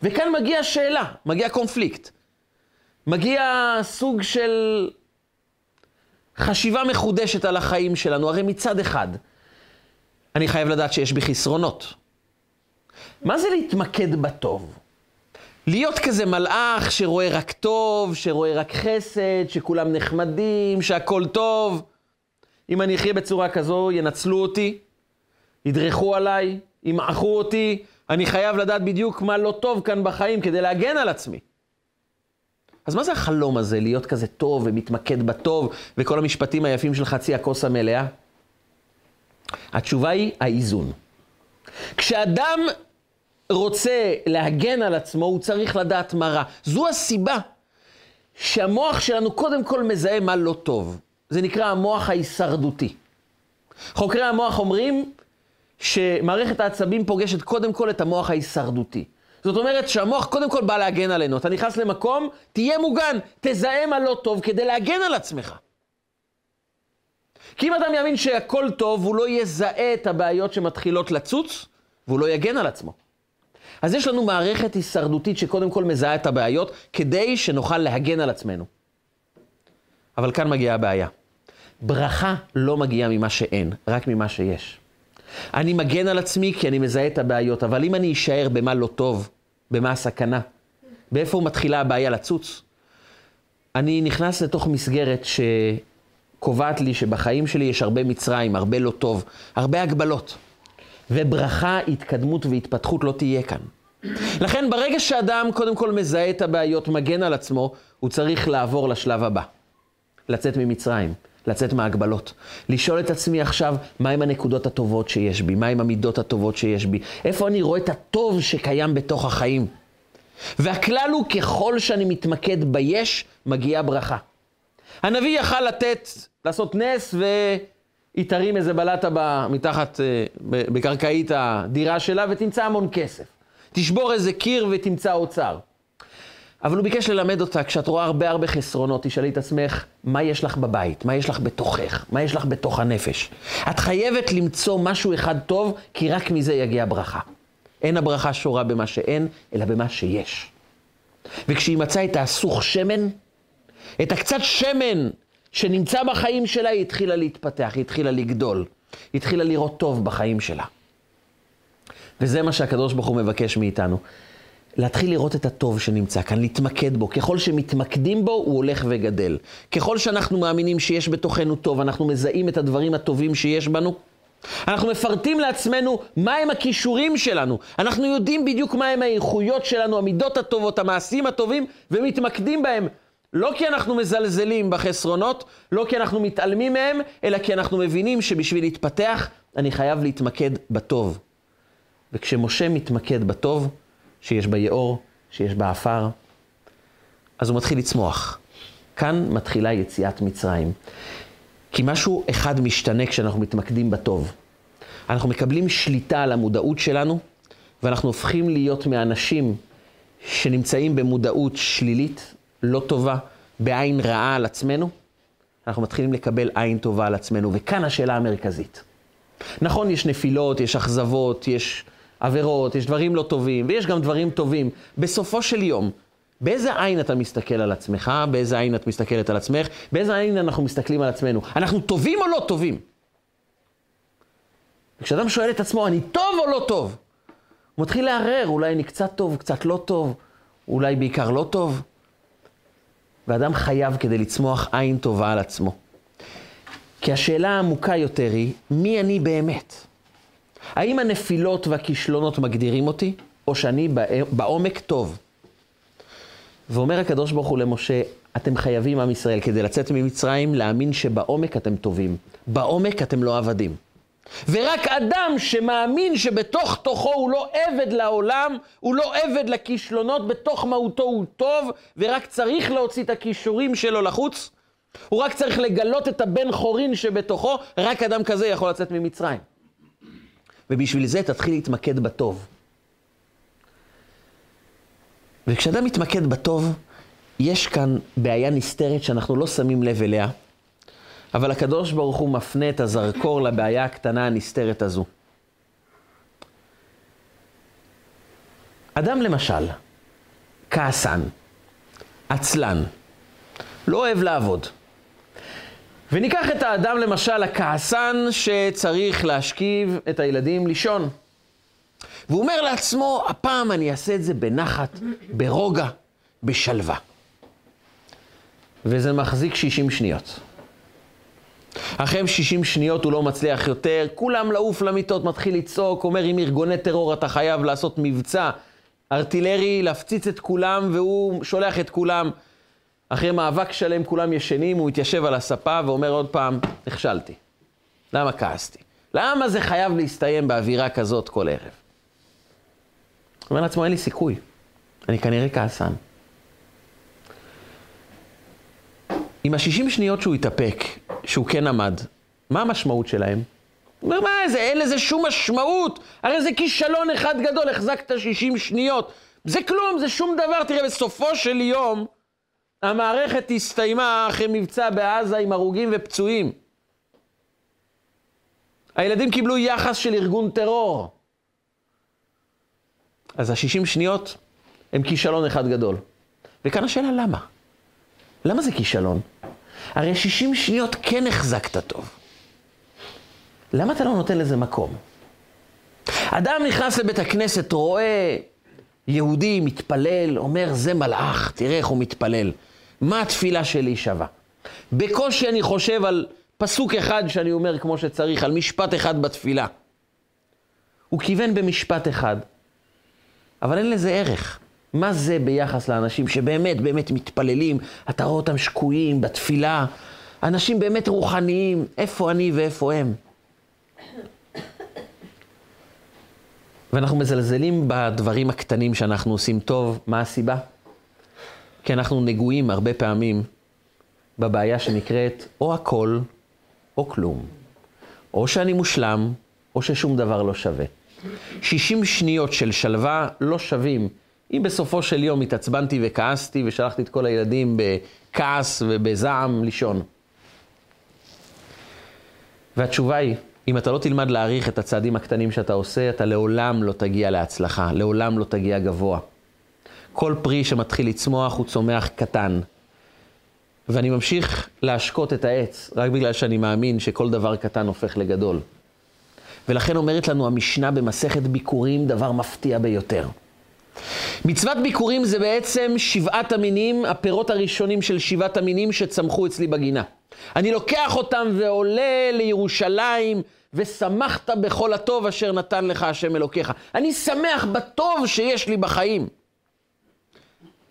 A: וכאן מגיעה שאלה, מגיע קונפליקט. מגיע סוג של חשיבה מחודשת על החיים שלנו. הרי מצד אחד, אני חייב לדעת שיש בי חסרונות. מה זה להתמקד בטוב? להיות כזה מלאך שרואה רק טוב, שרואה רק חסד, שכולם נחמדים, שהכל טוב. אם אני אחיה בצורה כזו, ינצלו אותי, ידרכו עליי, ימעכו אותי, אני חייב לדעת בדיוק מה לא טוב כאן בחיים כדי להגן על עצמי. אז מה זה החלום הזה, להיות כזה טוב ומתמקד בטוב, וכל המשפטים היפים של חצי הכוס המלאה? התשובה היא האיזון. כשאדם רוצה להגן על עצמו, הוא צריך לדעת מה רע. זו הסיבה שהמוח שלנו קודם כל מזהה מה לא טוב. זה נקרא המוח ההישרדותי. חוקרי המוח אומרים שמערכת העצבים פוגשת קודם כל את המוח ההישרדותי. זאת אומרת שהמוח קודם כל בא להגן עלינו. אתה נכנס למקום, תהיה מוגן, תזהה מה לא טוב כדי להגן על עצמך. כי אם אדם יאמין שהכל טוב, הוא לא יזהה את הבעיות שמתחילות לצוץ, והוא לא יגן על עצמו. אז יש לנו מערכת הישרדותית שקודם כל מזהה את הבעיות, כדי שנוכל להגן על עצמנו. אבל כאן מגיעה הבעיה. ברכה לא מגיעה ממה שאין, רק ממה שיש. אני מגן על עצמי כי אני מזהה את הבעיות, אבל אם אני אשאר במה לא טוב, במה הסכנה, באיפה מתחילה הבעיה לצוץ, אני נכנס לתוך מסגרת שקובעת לי שבחיים שלי יש הרבה מצרים, הרבה לא טוב, הרבה הגבלות. וברכה, התקדמות והתפתחות לא תהיה כאן. לכן ברגע שאדם קודם כל מזהה את הבעיות, מגן על עצמו, הוא צריך לעבור לשלב הבא. לצאת ממצרים, לצאת מההגבלות. לשאול את עצמי עכשיו, מהם הנקודות הטובות שיש בי? מהם המידות הטובות שיש בי? איפה אני רואה את הטוב שקיים בתוך החיים? והכלל הוא, ככל שאני מתמקד ביש, מגיעה ברכה. הנביא יכל לתת, לעשות נס והיא תרים איזה בלטה מתחת, אה, בקרקעית הדירה שלה ותמצא המון כסף. תשבור איזה קיר ותמצא אוצר. אבל הוא ביקש ללמד אותה, כשאת רואה הרבה הרבה חסרונות, תשאלי את עצמך, מה יש לך בבית? מה יש לך בתוכך? מה יש לך בתוך הנפש? את חייבת למצוא משהו אחד טוב, כי רק מזה יגיע ברכה. אין הברכה שורה במה שאין, אלא במה שיש. וכשהיא מצאה את הסוך שמן, את הקצת שמן שנמצא בחיים שלה, היא התחילה להתפתח, היא התחילה לגדול. היא התחילה לראות טוב בחיים שלה. וזה מה שהקדוש ברוך הוא מבקש מאיתנו. להתחיל לראות את הטוב שנמצא כאן, להתמקד בו. ככל שמתמקדים בו, הוא הולך וגדל. ככל שאנחנו מאמינים שיש בתוכנו טוב, אנחנו מזהים את הדברים הטובים שיש בנו, אנחנו מפרטים לעצמנו מהם הכישורים שלנו. אנחנו יודעים בדיוק מהם האיכויות שלנו, המידות הטובות, המעשים הטובים, ומתמקדים בהם. לא כי אנחנו מזלזלים בחסרונות, לא כי אנחנו מתעלמים מהם, אלא כי אנחנו מבינים שבשביל להתפתח, אני חייב להתמקד בטוב. וכשמשה מתמקד בטוב, שיש ביאור, שיש באפר, אז הוא מתחיל לצמוח. כאן מתחילה יציאת מצרים. כי משהו אחד משתנה כשאנחנו מתמקדים בטוב. אנחנו מקבלים שליטה על המודעות שלנו, ואנחנו הופכים להיות מאנשים שנמצאים במודעות שלילית, לא טובה, בעין רעה על עצמנו, אנחנו מתחילים לקבל עין טובה על עצמנו, וכאן השאלה המרכזית. נכון, יש נפילות, יש אכזבות, יש עבירות, יש דברים לא טובים, ויש גם דברים טובים. בסופו של יום, באיזה עין אתה מסתכל על עצמך, באיזה עין את מסתכלת על עצמך, באיזה עין אנחנו מסתכלים על עצמנו. אנחנו טובים או לא טובים? וכשאדם שואל את עצמו, אני טוב או לא טוב? הוא מתחיל לערער, אולי אני קצת טוב, קצת לא טוב, אולי בעיקר לא טוב. ואדם חייב כדי לצמוח עין טובה על עצמו. כי השאלה העמוקה יותר היא, מי אני באמת? האם הנפילות והכישלונות מגדירים אותי, או שאני בעומק טוב? ואומר הקדוש ברוך הוא למשה, אתם חייבים, עם ישראל, כדי לצאת ממצרים, להאמין שבעומק אתם טובים. בעומק אתם לא עבדים. ורק אדם שמאמין שבתוך תוכו הוא לא עבד לעולם, הוא לא עבד לכישלונות, בתוך מהותו הוא טוב, ורק צריך להוציא את הכישורים שלו לחוץ, הוא רק צריך לגלות את הבן חורין שבתוכו, רק אדם כזה יכול לצאת ממצרים. ובשביל זה תתחיל להתמקד בטוב. וכשאדם מתמקד בטוב, יש כאן בעיה נסתרת שאנחנו לא שמים לב אליה, אבל הקדוש ברוך הוא מפנה את הזרקור לבעיה הקטנה הנסתרת הזו. אדם למשל, כעסן, עצלן, לא אוהב לעבוד. וניקח את האדם למשל הכעסן שצריך להשכיב את הילדים לישון. והוא אומר לעצמו, הפעם אני אעשה את זה בנחת, ברוגע, בשלווה. וזה מחזיק 60 שניות. אחרי 60 שניות הוא לא מצליח יותר, כולם לעוף למיטות, מתחיל לצעוק, אומר עם ארגוני טרור אתה חייב לעשות מבצע ארטילרי, להפציץ את כולם, והוא שולח את כולם. אחרי מאבק שלם כולם ישנים, הוא מתיישב על הספה ואומר עוד פעם, נכשלתי. למה כעסתי? למה זה חייב להסתיים באווירה כזאת כל ערב? הוא אומר לעצמו, אין לי סיכוי. אני כנראה כעסן. עם השישים שניות שהוא התאפק, שהוא כן עמד, מה המשמעות שלהם? אומר, מה זה, אין לזה שום משמעות. הרי זה כישלון אחד גדול, החזקת 60 שניות. זה כלום, זה שום דבר. תראה, בסופו של יום, המערכת הסתיימה אחרי מבצע בעזה עם הרוגים ופצועים. הילדים קיבלו יחס של ארגון טרור. אז ה-60 שניות הם כישלון אחד גדול. וכאן השאלה למה? למה זה כישלון? הרי 60 שניות כן החזקת טוב. למה אתה לא נותן לזה מקום? אדם נכנס לבית הכנסת, רואה יהודי מתפלל, אומר, זה מלאך, תראה איך הוא מתפלל. מה התפילה שלי שווה? בקושי אני חושב על פסוק אחד שאני אומר כמו שצריך, על משפט אחד בתפילה. הוא כיוון במשפט אחד, אבל אין לזה ערך. מה זה ביחס לאנשים שבאמת באמת מתפללים, אתה רואה אותם שקועים בתפילה, אנשים באמת רוחניים, איפה אני ואיפה הם? ואנחנו מזלזלים בדברים הקטנים שאנחנו עושים טוב, מה הסיבה? כי אנחנו נגועים הרבה פעמים בבעיה שנקראת או הכל או כלום. או שאני מושלם, או ששום דבר לא שווה. 60 שניות של שלווה לא שווים. אם בסופו של יום התעצבנתי וכעסתי ושלחתי את כל הילדים בכעס ובזעם לישון. והתשובה היא, אם אתה לא תלמד להעריך את הצעדים הקטנים שאתה עושה, אתה לעולם לא תגיע להצלחה, לעולם לא תגיע גבוה. כל פרי שמתחיל לצמוח הוא צומח קטן. ואני ממשיך להשקות את העץ, רק בגלל שאני מאמין שכל דבר קטן הופך לגדול. ולכן אומרת לנו המשנה במסכת ביקורים דבר מפתיע ביותר. מצוות ביקורים זה בעצם שבעת המינים, הפירות הראשונים של שבעת המינים שצמחו אצלי בגינה. אני לוקח אותם ועולה לירושלים, ושמחת בכל הטוב אשר נתן לך השם אלוקיך. אני שמח בטוב שיש לי בחיים.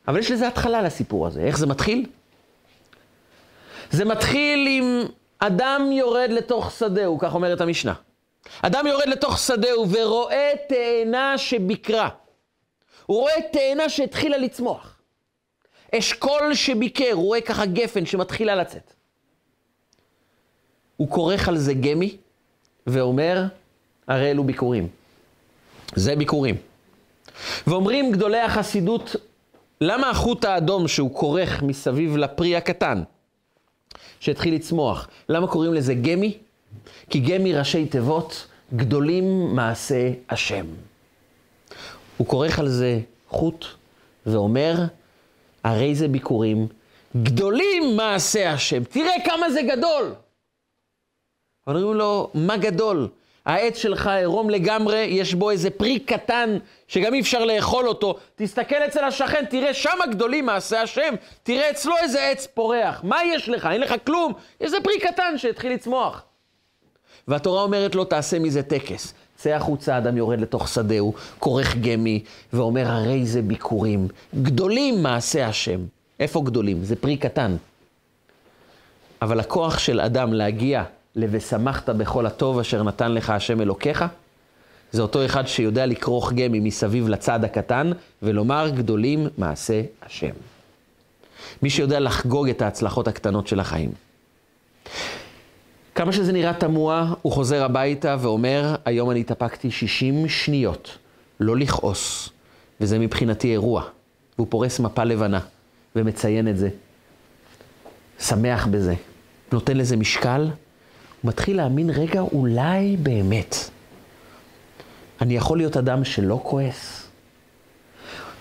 A: אבל יש לזה התחלה לסיפור הזה. איך זה מתחיל? זה מתחיל עם אדם יורד לתוך שדהו, כך אומרת המשנה. אדם יורד לתוך שדהו ורואה תאנה שביקרה. הוא רואה תאנה שהתחילה לצמוח. אשכול שביקר, הוא רואה ככה גפן שמתחילה לצאת. הוא כורך על זה גמי ואומר, הרי אלו ביקורים. זה ביקורים. ואומרים גדולי החסידות, למה החוט האדום שהוא כורך מסביב לפרי הקטן, שהתחיל לצמוח, למה קוראים לזה גמי? כי גמי ראשי תיבות, גדולים מעשה השם. הוא כורך על זה חוט ואומר, הרי זה ביקורים, גדולים מעשה השם. תראה כמה זה גדול. אומרים לו, מה גדול? העץ שלך עירום לגמרי, יש בו איזה פרי קטן שגם אי אפשר לאכול אותו. תסתכל אצל השכן, תראה שם גדולים מעשה השם, תראה אצלו איזה עץ פורח. מה יש לך? אין לך כלום. איזה פרי קטן שהתחיל לצמוח. והתורה אומרת לו, תעשה מזה טקס. צא החוצה, אדם יורד לתוך שדהו, כורך גמי, ואומר, הרי זה ביקורים. גדולים מעשה השם. איפה גדולים? זה פרי קטן. אבל הכוח של אדם להגיע ל"ושמחת בכל הטוב אשר נתן לך השם אלוקיך", זה אותו אחד שיודע לכרוך גמי מסביב לצד הקטן, ולומר גדולים מעשה השם. מי שיודע לחגוג את ההצלחות הקטנות של החיים. כמה שזה נראה תמוה, הוא חוזר הביתה ואומר, היום אני התאפקתי 60 שניות, לא לכעוס, וזה מבחינתי אירוע. והוא פורס מפה לבנה ומציין את זה, שמח בזה, נותן לזה משקל, מתחיל להאמין, רגע, אולי באמת אני יכול להיות אדם שלא כועס.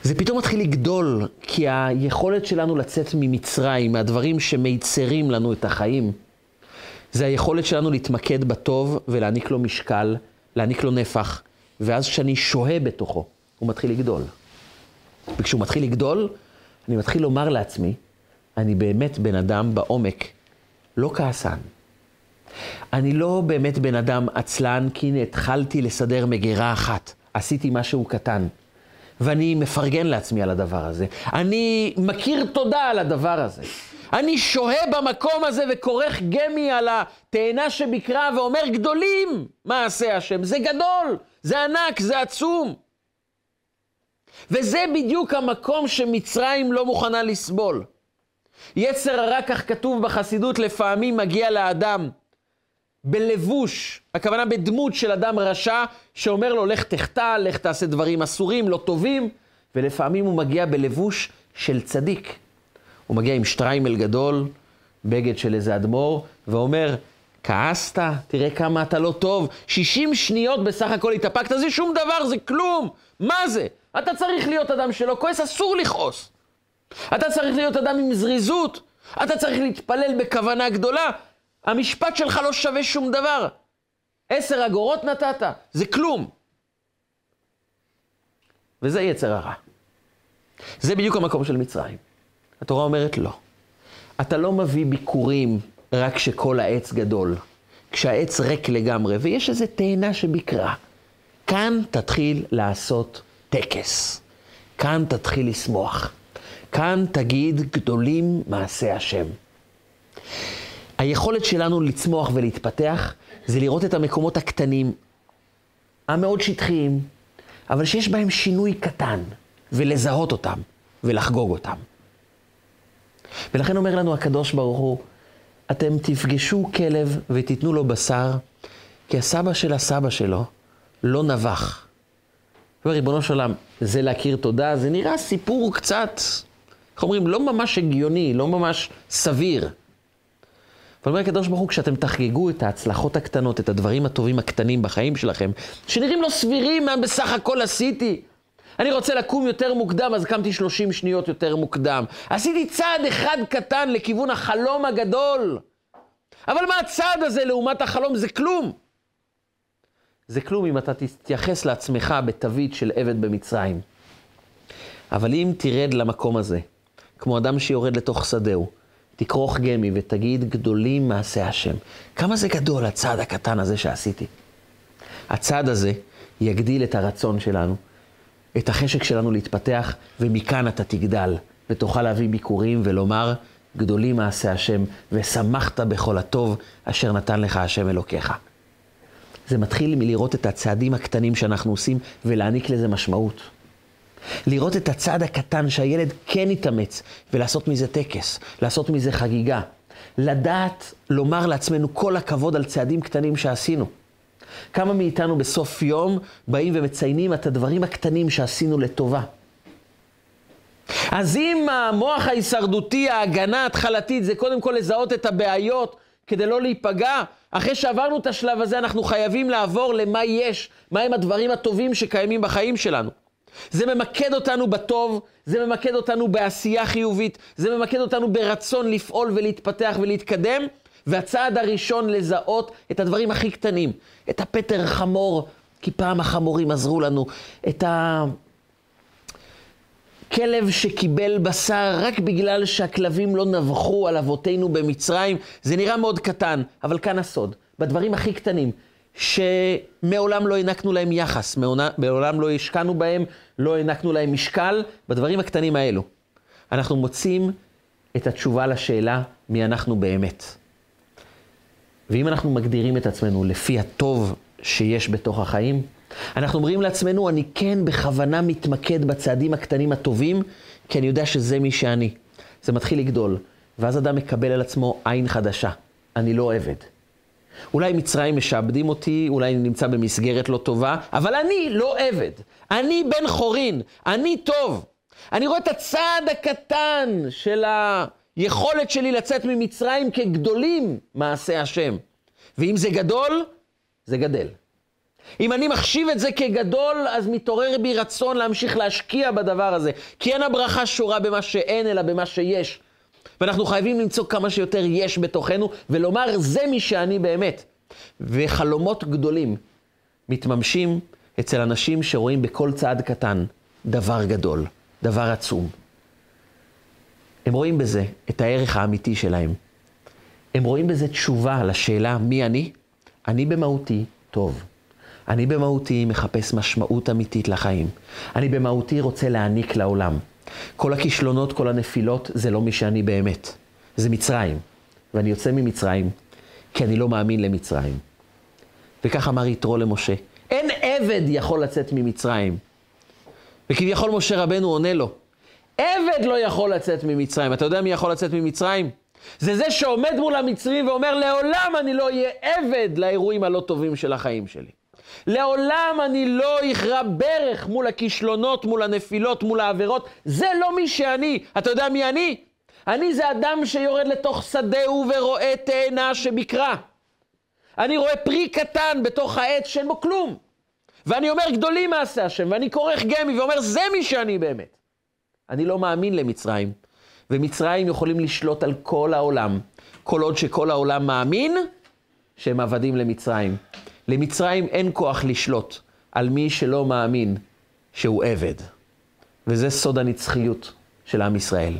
A: זה פתאום מתחיל לגדול, כי היכולת שלנו לצאת ממצרים, מהדברים שמיצרים לנו את החיים, זה היכולת שלנו להתמקד בטוב ולהעניק לו משקל, להעניק לו נפח, ואז כשאני שוהה בתוכו, הוא מתחיל לגדול. וכשהוא מתחיל לגדול, אני מתחיל לומר לעצמי, אני באמת בן אדם בעומק, לא כעסן. אני לא באמת בן אדם עצלן, כי הנה התחלתי לסדר מגירה אחת, עשיתי משהו קטן. ואני מפרגן לעצמי על הדבר הזה. אני מכיר תודה על הדבר הזה. אני שוהה במקום הזה וכורך גמי על התאנה שבקרה ואומר, גדולים מעשה השם. זה גדול, זה ענק, זה עצום. וזה בדיוק המקום שמצרים לא מוכנה לסבול. יצר הרע, כך כתוב בחסידות, לפעמים מגיע לאדם בלבוש, הכוונה בדמות של אדם רשע, שאומר לו, לך תחטא, לך תעשה דברים אסורים, לא טובים, ולפעמים הוא מגיע בלבוש של צדיק. הוא מגיע עם שטריימל גדול, בגד של איזה אדמו"ר, ואומר, כעסת? תראה כמה אתה לא טוב. 60 שניות בסך הכל התאפקת, זה שום דבר, זה כלום. מה זה? אתה צריך להיות אדם שלא כועס, אסור לכעוס. אתה צריך להיות אדם עם זריזות. אתה צריך להתפלל בכוונה גדולה. המשפט שלך לא שווה שום דבר. עשר אגורות נתת, זה כלום. וזה יצר הרע. זה בדיוק המקום של מצרים. התורה אומרת לא. אתה לא מביא ביקורים רק כשכל העץ גדול, כשהעץ ריק לגמרי, ויש איזו תאנה שביקרה. כאן תתחיל לעשות טקס. כאן תתחיל לשמוח. כאן תגיד גדולים מעשה השם. היכולת שלנו לצמוח ולהתפתח זה לראות את המקומות הקטנים, המאוד שטחיים, אבל שיש בהם שינוי קטן, ולזהות אותם, ולחגוג אותם. ולכן אומר לנו הקדוש ברוך הוא, אתם תפגשו כלב ותיתנו לו בשר, כי הסבא של הסבא שלו לא נבח. ריבונו של עולם, זה להכיר תודה, זה נראה סיפור קצת, איך אומרים, לא ממש הגיוני, לא ממש סביר. אבל אומר הקדוש ברוך הוא, כשאתם תחגגו את ההצלחות הקטנות, את הדברים הטובים הקטנים בחיים שלכם, שנראים לא סבירים מה בסך הכל עשיתי. אני רוצה לקום יותר מוקדם, אז קמתי 30 שניות יותר מוקדם. עשיתי צעד אחד קטן לכיוון החלום הגדול. אבל מה הצעד הזה לעומת החלום? זה כלום. זה כלום אם אתה תתייחס לעצמך בתווית של עבד במצרים. אבל אם תרד למקום הזה, כמו אדם שיורד לתוך שדהו, תכרוך גמי ותגיד גדולים מעשי השם. כמה זה גדול הצעד הקטן הזה שעשיתי. הצעד הזה יגדיל את הרצון שלנו, את החשק שלנו להתפתח, ומכאן אתה תגדל, ותוכל להביא ביקורים ולומר, גדולים מעשי השם, ושמחת בכל הטוב אשר נתן לך השם אלוקיך. זה מתחיל מלראות את הצעדים הקטנים שאנחנו עושים ולהעניק לזה משמעות. לראות את הצעד הקטן שהילד כן יתאמץ ולעשות מזה טקס, לעשות מזה חגיגה. לדעת לומר לעצמנו כל הכבוד על צעדים קטנים שעשינו. כמה מאיתנו בסוף יום באים ומציינים את הדברים הקטנים שעשינו לטובה. אז אם המוח ההישרדותי, ההגנה ההתחלתית, זה קודם כל לזהות את הבעיות כדי לא להיפגע, אחרי שעברנו את השלב הזה, אנחנו חייבים לעבור למה יש, מהם הדברים הטובים שקיימים בחיים שלנו. זה ממקד אותנו בטוב, זה ממקד אותנו בעשייה חיובית, זה ממקד אותנו ברצון לפעול ולהתפתח ולהתקדם, והצעד הראשון לזהות את הדברים הכי קטנים, את הפטר חמור, כי פעם החמורים עזרו לנו, את הכלב שקיבל בשר רק בגלל שהכלבים לא נבחו על אבותינו במצרים, זה נראה מאוד קטן, אבל כאן הסוד, בדברים הכי קטנים. שמעולם לא הענקנו להם יחס, מעולם לא השקענו בהם, לא הענקנו להם משקל, בדברים הקטנים האלו. אנחנו מוצאים את התשובה לשאלה מי אנחנו באמת. ואם אנחנו מגדירים את עצמנו לפי הטוב שיש בתוך החיים, אנחנו אומרים לעצמנו, אני כן בכוונה מתמקד בצעדים הקטנים הטובים, כי אני יודע שזה מי שאני. זה מתחיל לגדול, ואז אדם מקבל על עצמו עין חדשה. אני לא עבד. אולי מצרים משעבדים אותי, אולי אני נמצא במסגרת לא טובה, אבל אני לא עבד. אני בן חורין, אני טוב. אני רואה את הצעד הקטן של היכולת שלי לצאת ממצרים כגדולים מעשה השם. ואם זה גדול, זה גדל. אם אני מחשיב את זה כגדול, אז מתעורר בי רצון להמשיך להשקיע בדבר הזה. כי אין הברכה שורה במה שאין, אלא במה שיש. ואנחנו חייבים למצוא כמה שיותר יש בתוכנו, ולומר, זה מי שאני באמת. וחלומות גדולים מתממשים אצל אנשים שרואים בכל צעד קטן דבר גדול, דבר עצום. הם רואים בזה את הערך האמיתי שלהם. הם רואים בזה תשובה לשאלה מי אני. אני במהותי טוב. אני במהותי מחפש משמעות אמיתית לחיים. אני במהותי רוצה להעניק לעולם. כל הכישלונות, כל הנפילות, זה לא מי שאני באמת. זה מצרים. ואני יוצא ממצרים, כי אני לא מאמין למצרים. וכך אמר יתרו למשה, אין עבד יכול לצאת ממצרים. וכביכול משה רבנו עונה לו, עבד לא יכול לצאת ממצרים. אתה יודע מי יכול לצאת ממצרים? זה זה שעומד מול המצרים ואומר, לעולם אני לא אהיה עבד לאירועים הלא טובים של החיים שלי. לעולם אני לא אכרע ברך מול הכישלונות, מול הנפילות, מול העבירות. זה לא מי שאני. אתה יודע מי אני? אני זה אדם שיורד לתוך שדהו ורואה תאנה שבקרה. אני רואה פרי קטן בתוך העץ שאין בו כלום. ואני אומר, גדולים מעשה השם, ואני כורך גמי ואומר, זה מי שאני באמת. אני לא מאמין למצרים, ומצרים יכולים לשלוט על כל העולם, כל עוד שכל העולם מאמין שהם עבדים למצרים. למצרים אין כוח לשלוט על מי שלא מאמין שהוא עבד. וזה סוד הנצחיות של עם ישראל.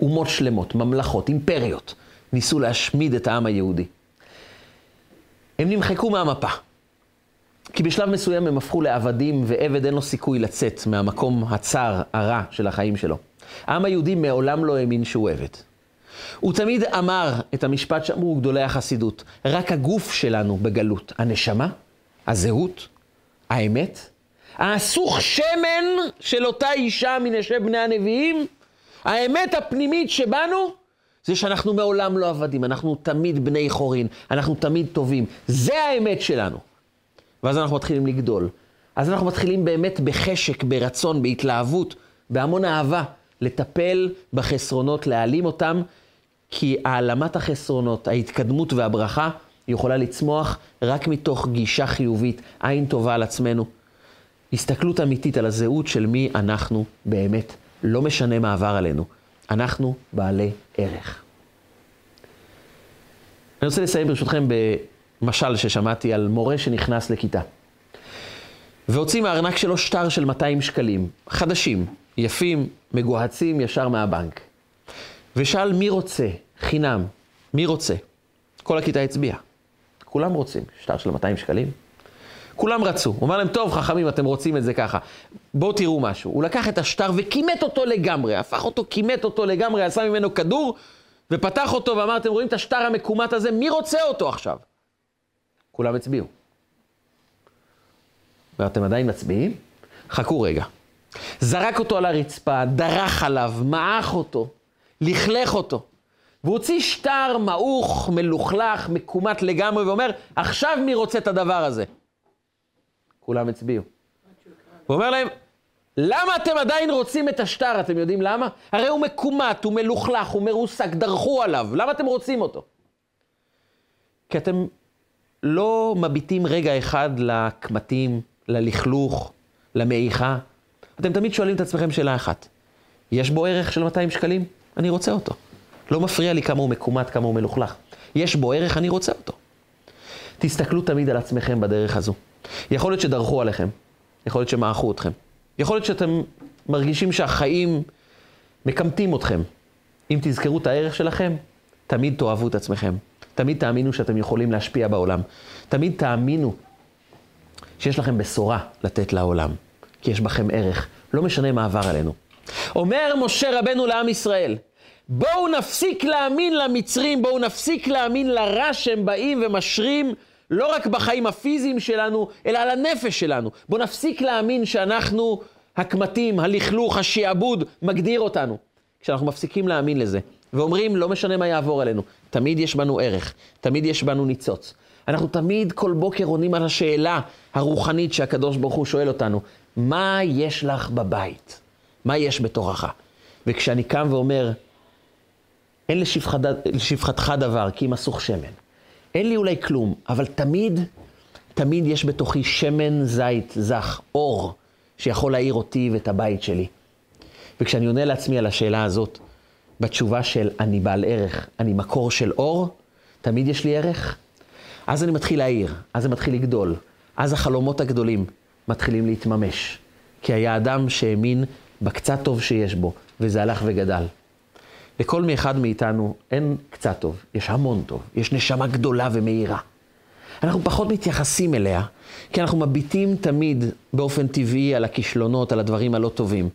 A: אומות שלמות, ממלכות, אימפריות, ניסו להשמיד את העם היהודי. הם נמחקו מהמפה. כי בשלב מסוים הם הפכו לעבדים, ועבד אין לו סיכוי לצאת מהמקום הצר, הרע של החיים שלו. העם היהודי מעולם לא האמין שהוא עבד. הוא תמיד אמר את המשפט שאמרו גדולי החסידות, רק הגוף שלנו בגלות, הנשמה, הזהות, האמת, האסוך שמן של אותה אישה מנשי בני הנביאים, האמת הפנימית שבנו, זה שאנחנו מעולם לא עבדים, אנחנו תמיד בני חורין, אנחנו תמיד טובים. זה האמת שלנו. ואז אנחנו מתחילים לגדול. אז אנחנו מתחילים באמת בחשק, ברצון, בהתלהבות, בהמון אהבה, לטפל בחסרונות, להעלים אותם, כי העלמת החסרונות, ההתקדמות והברכה, יכולה לצמוח רק מתוך גישה חיובית, עין טובה על עצמנו. הסתכלות אמיתית על הזהות של מי אנחנו באמת, לא משנה מה עבר עלינו. אנחנו בעלי ערך. אני רוצה לסיים ברשותכם במשל ששמעתי על מורה שנכנס לכיתה. והוציא מהארנק שלו שטר של 200 שקלים, חדשים, יפים, מגוהצים ישר מהבנק. ושאל מי רוצה, חינם, מי רוצה? כל הכיתה הצביעה. כולם רוצים, שטר של 200 שקלים. כולם רצו. הוא אמר להם, טוב, חכמים, אתם רוצים את זה ככה. בואו תראו משהו. הוא לקח את השטר וכימת אותו לגמרי, הפך אותו, כימת אותו לגמרי, עשה ממנו כדור, ופתח אותו ואמר, אתם רואים את השטר המקומט הזה? מי רוצה אותו עכשיו? כולם הצביעו. ואתם עדיין מצביעים? חכו רגע. זרק אותו על הרצפה, דרך עליו, מעך אותו, לכלך אותו. והוא הוציא שטר מעוך, מלוכלך, מקומט לגמרי, ואומר, עכשיו מי רוצה את הדבר הזה? כולם הצביעו. הוא אומר להם, למה אתם עדיין רוצים את השטר? אתם יודעים למה? הרי הוא מקומט, הוא מלוכלך, הוא מרוסק, דרכו עליו. למה אתם רוצים אותו? כי אתם לא מביטים רגע אחד לקמטים, ללכלוך, למעיכה. אתם תמיד שואלים את עצמכם שאלה אחת, יש בו ערך של 200 שקלים? אני רוצה אותו. לא מפריע לי כמה הוא מקומט, כמה הוא מלוכלך. יש בו ערך, אני רוצה אותו. תסתכלו תמיד על עצמכם בדרך הזו. יכול להיות שדרכו עליכם, יכול להיות שמעכו אתכם, יכול להיות שאתם מרגישים שהחיים מקמטים אתכם. אם תזכרו את הערך שלכם, תמיד תאהבו את עצמכם. תמיד תאמינו שאתם יכולים להשפיע בעולם. תמיד תאמינו שיש לכם בשורה לתת לעולם, כי יש בכם ערך, לא משנה מה עבר עלינו. אומר משה רבנו לעם ישראל, בואו נפסיק להאמין למצרים, בואו נפסיק להאמין לרע שהם באים ומשרים לא רק בחיים הפיזיים שלנו, אלא על הנפש שלנו. בואו נפסיק להאמין שאנחנו הקמטים, הלכלוך, השעבוד, מגדיר אותנו. כשאנחנו מפסיקים להאמין לזה, ואומרים, לא משנה מה יעבור עלינו, תמיד יש בנו ערך, תמיד יש בנו ניצוץ. אנחנו תמיד כל בוקר עונים על השאלה הרוחנית שהקדוש ברוך הוא שואל אותנו, מה יש לך בבית? מה יש בתוכך? וכשאני קם ואומר, אין לשפחתך דבר, כי אם אסוך שמן. אין לי אולי כלום, אבל תמיד, תמיד יש בתוכי שמן זית זך, אור, שיכול להאיר אותי ואת הבית שלי. וכשאני עונה לעצמי על השאלה הזאת, בתשובה של אני בעל ערך, אני מקור של אור, תמיד יש לי ערך, אז אני מתחיל להעיר, אז זה מתחיל לגדול, אז החלומות הגדולים מתחילים להתממש. כי היה אדם שהאמין בקצת טוב שיש בו, וזה הלך וגדל. לכל מאחד מאיתנו אין קצת טוב, יש המון טוב, יש נשמה גדולה ומהירה. אנחנו פחות מתייחסים אליה, כי אנחנו מביטים תמיד באופן טבעי על הכישלונות, על הדברים הלא טובים.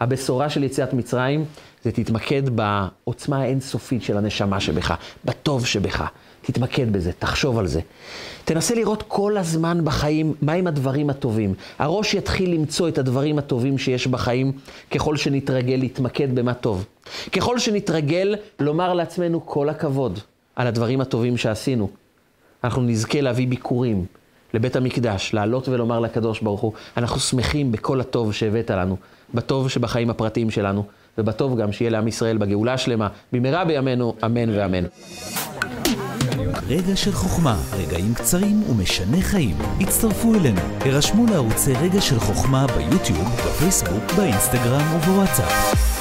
A: הבשורה של יציאת מצרים זה תתמקד בעוצמה האינסופית של הנשמה שבך, בטוב שבך. תתמקד בזה, תחשוב על זה. תנסה לראות כל הזמן בחיים מהם הדברים הטובים. הראש יתחיל למצוא את הדברים הטובים שיש בחיים ככל שנתרגל להתמקד במה טוב. ככל שנתרגל לומר לעצמנו כל הכבוד על הדברים הטובים שעשינו. אנחנו נזכה להביא ביקורים לבית המקדש, לעלות ולומר לקדוש ברוך הוא, אנחנו שמחים בכל הטוב שהבאת לנו, בטוב שבחיים הפרטיים שלנו, ובטוב גם שיהיה לעם ישראל בגאולה השלמה, במהרה בימינו, אמן ואמן.
B: רגע של חוכמה, רגעים קצרים ומשנה חיים. הצטרפו אלינו, הרשמו לערוצי רגע של חוכמה ביוטיוב, בפייסבוק, באינסטגרם ובוואטסאפ.